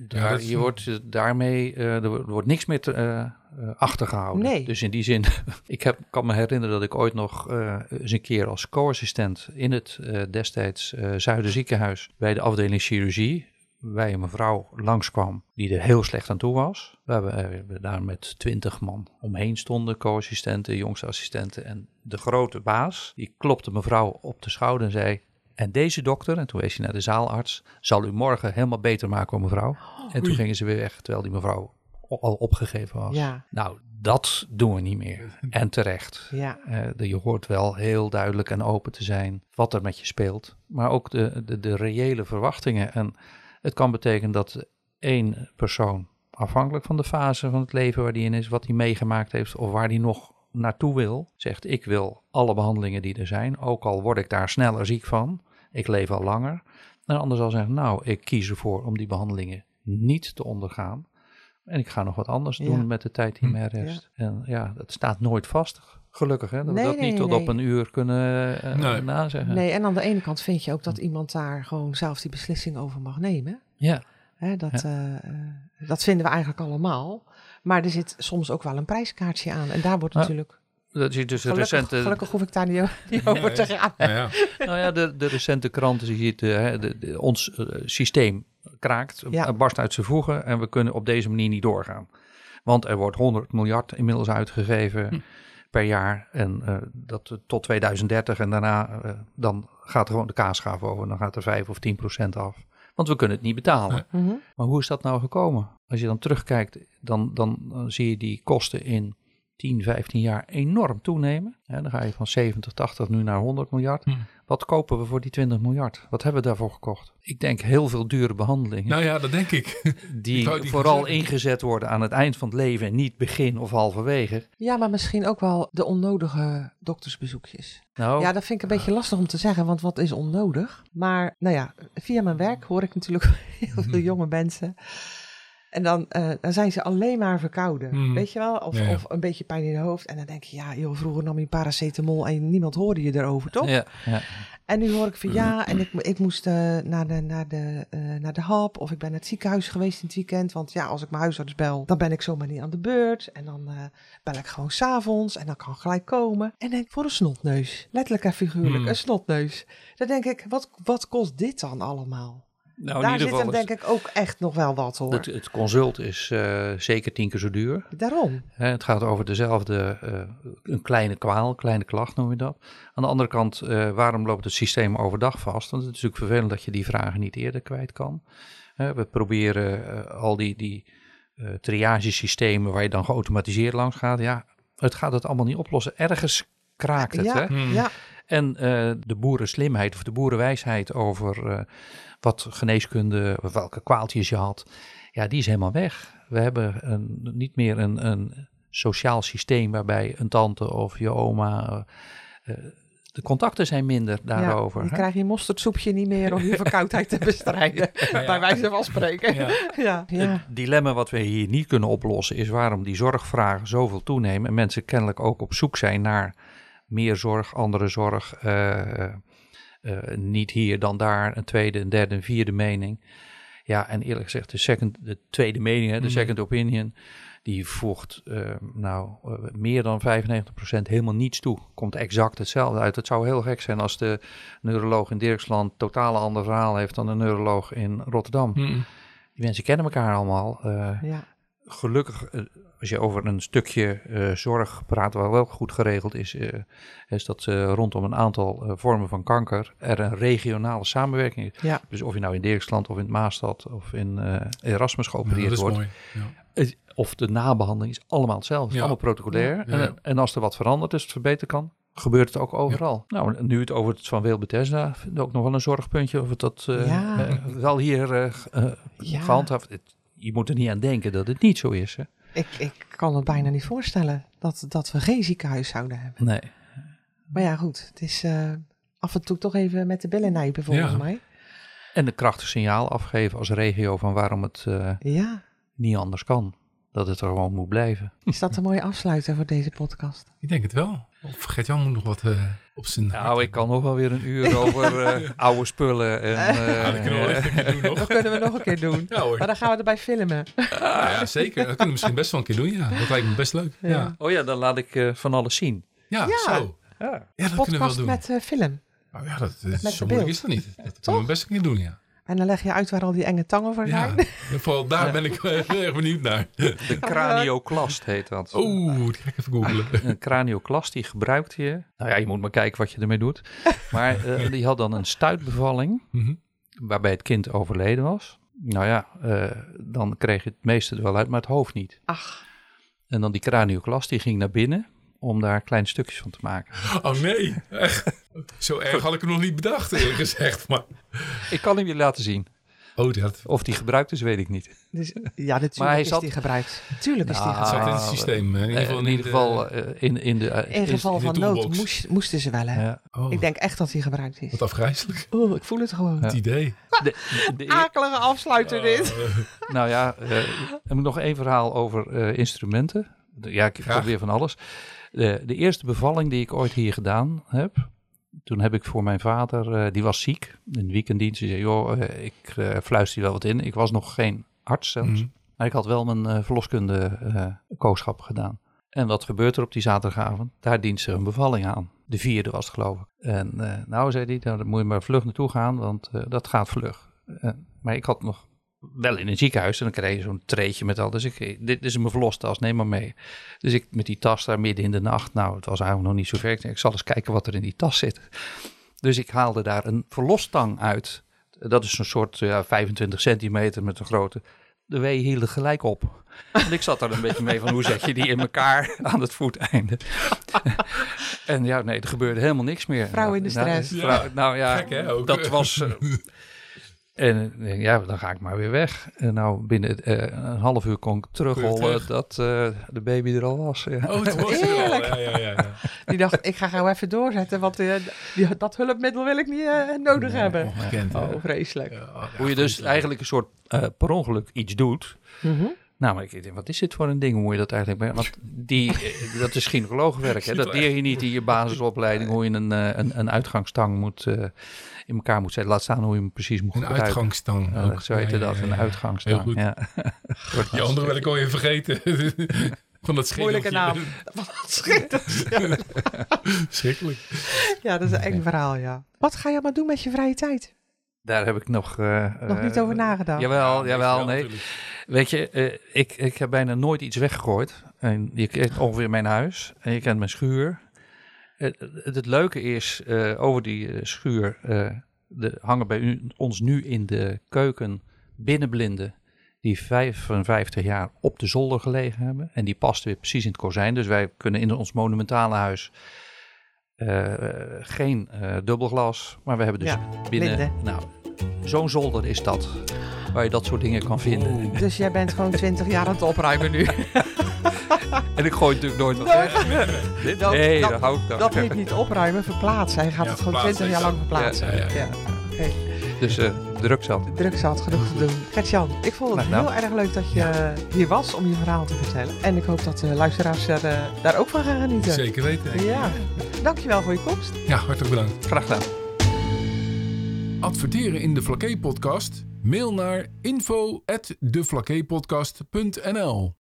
ja, je wordt daarmee, uh, er wordt niks meer te, uh, achtergehouden. Nee. Dus in die zin, ik heb, kan me herinneren dat ik ooit nog eens een keer als co-assistent in het destijds Zuiderziekenhuis bij de afdeling chirurgie bij een mevrouw langskwam die er heel slecht aan toe was. We hebben, we daar met twintig man omheen stonden, co-assistenten, jongste assistenten en de grote baas. Die klopte mevrouw op de schouder en zei, en deze dokter, en toen wees hij naar de zaalarts, zal u morgen helemaal beter maken, mevrouw. Oh, en toen gingen ze weer weg, terwijl die mevrouw al opgegeven was. Ja. Nou, dat doen we niet meer. En terecht. Ja. Uh, je hoort wel heel duidelijk en open te zijn wat er met je speelt. Maar ook de, de, de reële verwachtingen. En het kan betekenen dat één persoon, afhankelijk van de fase van het leven waar die in is, wat hij meegemaakt heeft of waar die nog naartoe wil, zegt ik wil alle behandelingen die er zijn, ook al word ik daar sneller ziek van, ik leef al langer. En een ander zal zeggen, nou, ik kies ervoor om die behandelingen niet te ondergaan. En ik ga nog wat anders Ja. doen met de tijd die mij rest. En ja, dat staat nooit vast. Gelukkig, hè, dat we dat nee, niet tot nee. op een uur kunnen eh, Nee. nazeggen. Nee, en aan de ene kant vind je ook dat iemand daar gewoon zelf die beslissing over mag nemen. Ja, Hè, dat, eh, dat vinden we eigenlijk allemaal. Maar er zit soms ook wel een prijskaartje aan. En daar wordt Ja. natuurlijk... dat is dus de Gelukkig, recente... gelukkig hoef ik daar niet, over te gaan. Nou ja. Nou ja, de, de recente kranten, je ziet, hè, de, de- ons systeem kraakt, Ja. barst uit zijn voegen en we kunnen op deze manier niet doorgaan. Want er wordt 100 miljard inmiddels uitgegeven Hm. Per jaar en eh, dat eh, tot 2030 en daarna eh, dan gaat er gewoon de kaasschaaf over, dan gaat er 5 of 10 procent af. Want we kunnen het niet betalen. Nee. Mhm. Maar hoe is dat nou gekomen? Als je dan terugkijkt, dan, dan, dan zie je die kosten in 10, 15 jaar enorm toenemen. Ja, dan ga je van 70, 80 nu naar 100 miljard. Wat kopen we voor die 20 miljard? Wat hebben we daarvoor gekocht? Ik denk heel veel dure behandelingen. Nou ja, dat denk ik. die vooral ingezet worden aan het eind van het leven en niet begin of halverwege. Ja, maar misschien ook wel de onnodige doktersbezoekjes. Nou, Ja, dat vind ik een beetje lastig om te zeggen, want wat is onnodig? Maar nou ja, via mijn werk hoor ik natuurlijk heel veel jonge mensen. En dan, eh, dan zijn ze alleen maar verkouden, Mhm. weet je wel? Of, Ja, ja. of een beetje pijn in het hoofd. En dan denk je, ja, joh, vroeger nam je paracetamol en niemand hoorde je erover, toch? ja, ja. En nu hoor ik van ja, en ik, ik moest eh, naar, de, naar, de, eh, naar de hap of ik ben naar het ziekenhuis geweest in het weekend. Want ja, als ik mijn huisarts bel, dan ben ik zomaar niet aan de beurt. En dan eh, bel ik gewoon s'avonds en dan kan gelijk komen. En denk voor een snotneus. Letterlijk en figuurlijk, Hmm. een snotneus. Dan denk ik, wat, wat kost dit dan allemaal? Nou, Daar zit hem is- denk ik ook echt nog wel wat hoor. het, het consult is eh, zeker tien keer zo duur. Daarom. Hè, het gaat over dezelfde, eh, een kleine kwaal, kleine klacht noem je dat. Aan de andere kant, eh, waarom loopt het systeem overdag vast? Want het is natuurlijk vervelend dat je die vragen niet eerder kwijt kan. Hè, we proberen eh, al die, die eh triagesystemen waar je dan geautomatiseerd langs gaat. Ja, het gaat het allemaal niet oplossen. Ergens kraakt het. ja, Hè? Hmm. ja, En eh, de boerenslimheid of de boerenwijsheid over eh, wat geneeskunde, welke kwaaltjes je had, ja, die is helemaal weg. We hebben een, niet meer een, een sociaal systeem waarbij een tante of je oma eh, eh, de contacten zijn minder daarover. Ja, je krijgt je mosterdsoepje niet meer om je verkoudheid te bestrijden. Ja. Bij wijze van spreken. Ja. Ja, ja. Het dilemma wat we hier niet kunnen oplossen is waarom die zorgvragen zoveel toenemen en mensen kennelijk ook op zoek zijn naar meer zorg, andere zorg, eh, niet hier dan daar, een tweede, een derde, een vierde mening. Ja, en eerlijk gezegd, de, second, de tweede mening, hè, de Mhm. second opinion, die voegt eh, nou eh, meer dan 95% helemaal niets toe. Komt exact hetzelfde uit. Het zou heel gek zijn als de neuroloog in Dirksland totaal ander verhaal heeft dan de neuroloog in Rotterdam. Mm. Die mensen kennen elkaar allemaal. eh, ja. gelukkig, eh, als je over een stukje eh, zorg praat, waar wel goed geregeld is, eh, is dat eh, rondom een aantal eh, vormen van kanker er een regionale samenwerking is. Ja. Dus of je nou in Dirksland of in het Maastad of in eh, Erasmus geopereerd dat is wordt, mooi. Ja. of de nabehandeling is allemaal hetzelfde. Is allemaal protocolair. Ja, ja. En, en als er wat verandert, dus het verbeteren kan, gebeurt het ook overal. Nou, nu het over het Van Wil Bethesda, vind ik ook nog wel een zorgpuntje of het dat Ja. wel hier eh, eh, Ja. gehandhaafd. Het- je moet er niet aan denken dat het niet zo is. Hè? Ik, ik kan het bijna niet voorstellen dat, dat we geen ziekenhuis zouden hebben. Nee. Maar ja, goed. Het is eh, af en toe toch even met de billen nijpen volgens Ja. mij. En een krachtig signaal afgeven als regio van waarom het eh, Ja. niet anders kan. Dat het er gewoon moet blijven. Is dat een mooie afsluiter voor deze podcast? Ik denk het wel. Of Gert-Jan moet nog wat eh, op zijn... Nou, ik kan nog wel weer een uur over eh, oude spullen. En, eh, Ja, dat kunnen we wel even een keer doen nog. Dat kunnen we nog een keer doen. Ja. Maar dan gaan we erbij filmen. Ja, ja, zeker. Dat kunnen we misschien best wel een keer doen. Ja, dat lijkt me best leuk. Ja, Ja. ja. Oh ja, dan laat ik eh, van alles zien. zo. Ja. Ja, dat kunnen we wel Podcast doen. met eh, film. Nou ja, dat, dat- met zo moeilijk beeld. is dat niet. Dat kunnen we best een keer doen, ja. En dan leg je uit waar al die enge tangen voor Ja, zijn. vooral daar ben ik erg benieuwd naar. De cranioclast heet dat. Oeh, die ga ik even googlen. Een cranioclast die gebruikt je. Nou ja, je moet maar kijken wat je ermee doet. Maar eh, die had dan een stuitbevalling. Mhm. waarbij het kind overleden was. Nou ja, eh, dan kreeg je het meeste er wel uit, maar het hoofd niet. Ach, En dan die cranioclast, die ging naar binnen om daar kleine stukjes van te maken. Oh nee, echt. Zo erg had ik het nog niet bedacht, eerlijk gezegd. Maar... Ik kan hem je laten zien. Oh, dat Of die gebruikt is, weet ik niet. dus, ja, natuurlijk Maar hij is zat- die gebruikt. Tuurlijk is die Nou, zat gebruikt. in het systeem. eh, In ieder Eh, geval, in ieder de- geval eh, in, in de... eh, In geval in de van nood moest, moesten ze wel, hè. ja. Oh, Ik denk echt dat die gebruikt is. wat afgrijzelijk. Oeh, ik voel het gewoon. Het idee. De, de- de- Akelige afsluiter dit. Oh, nou ja, eh, heb ik nog één verhaal over eh, instrumenten. Ja, ik Graag. probeer van alles. De, de eerste bevalling die ik ooit hier gedaan heb, toen heb ik voor mijn vader, eh, die was ziek, in weekenddienst. Die zei, joh, eh, ik eh, fluister je wel wat in. Ik was nog geen arts zelfs, Mhm. maar ik had wel mijn verloskunde kooschap gedaan. En wat gebeurt er op die zaterdagavond? Daar dient ze een bevalling aan. De vierde was het geloof ik. En nou zei hij, nou, dan moet je maar vlug naartoe gaan, want dat gaat vlug. Maar ik had nog wel in een ziekenhuis en dan kreeg je zo'n treetje met al. Dus ik, eh, dit is mijn verlostas, neem maar mee. Dus ik met die tas daar midden in de nacht. Nou, het was eigenlijk nog niet zo ver. Ik, denk, ik zal eens kijken wat er in die tas zit. Dus ik haalde daar een verlostang uit. Dat is een soort ja, 25 centimeter met een grote. De wee hielden gelijk op. En ik zat daar een beetje mee van hoe zet je die in elkaar aan het voeteinde. en ja, nee, er gebeurde helemaal niks meer. Vrouw in de Nou, stress. vrouw- nou ja, Gek, hè, ook. dat was... eh, en ik denk, ja, dan ga ik maar weer weg. En nou, binnen eh, een half uur kon ik terugrollen terug. dat eh, de baby er al was. Ja. Oh, het was er al. Heerlijk. Ja, ja, ja, ja. Die dacht, ik ga gauw even doorzetten, want eh, die, dat hulpmiddel wil ik niet eh, nodig hebben. Ongekend. hè? Oh, vreselijk. Ja, oh, Hoe je dus eigenlijk een soort eh, per ongeluk iets doet. Mhm. Nou, maar ik denk, wat is dit voor een ding? Hoe je dat eigenlijk bij? Want die, eh, dat is gynaecologenwerk. Hè? Dat leer je niet in je basisopleiding. Hoe je een, eh, een, een uitgangstang moet, eh, in elkaar moet zetten. Laat staan hoe je hem precies moet Een gebruiken. uitgangstang. Ja, ook. zo heette Ja, dat, ja, een ja. uitgangstang. Heel goed. Ja. Die andere wil ik alweer vergeten. Van dat Moeilijke naam. schrikkelijk. Schrikkelijk. Ja, dat is een eng verhaal, ja. Wat ga je maar doen met je vrije tijd? Daar heb ik nog... eh, Nog niet eh, over nagedacht. Jawel, jawel, nee. Weet je, eh, ik, ik heb bijna nooit iets weggegooid. En je kent ongeveer mijn huis en je kent mijn schuur. Het, het, leuke is, eh, over die eh, schuur eh, de, hangen bij u, ons nu in de keuken binnenblinden die 55 jaar op de zolder gelegen hebben. En die past weer precies in het kozijn. Dus wij kunnen in ons monumentale huis geen dubbelglas. Maar we hebben dus Ja, binnen... Nou, zo'n zolder is dat. Waar je dat soort dingen kan vinden. Dus jij bent gewoon 20 jaar aan het opruimen nu. En ik gooi natuurlijk nooit wat weg. Dat- nee, dat- dat hou ik dan. Dat heet niet opruimen, verplaatsen. Hij gaat Ja, het gewoon verplaatsen 20 jaar lang verplaatsen. Ja, ja. Dus eh, druk zat. Druk zat, genoeg te doen. Gert-Jan, ik vond het Graag heel gedaan. erg leuk dat je hier was om je verhaal te vertellen. En ik hoop dat de luisteraars er, eh, daar ook van gaan genieten. Zeker weten. Ja, dankjewel voor je komst. Ja, hartelijk bedankt. Graag gedaan. Adverteren in de Flaké podcast? Mail naar info@deflakeepodcast.nl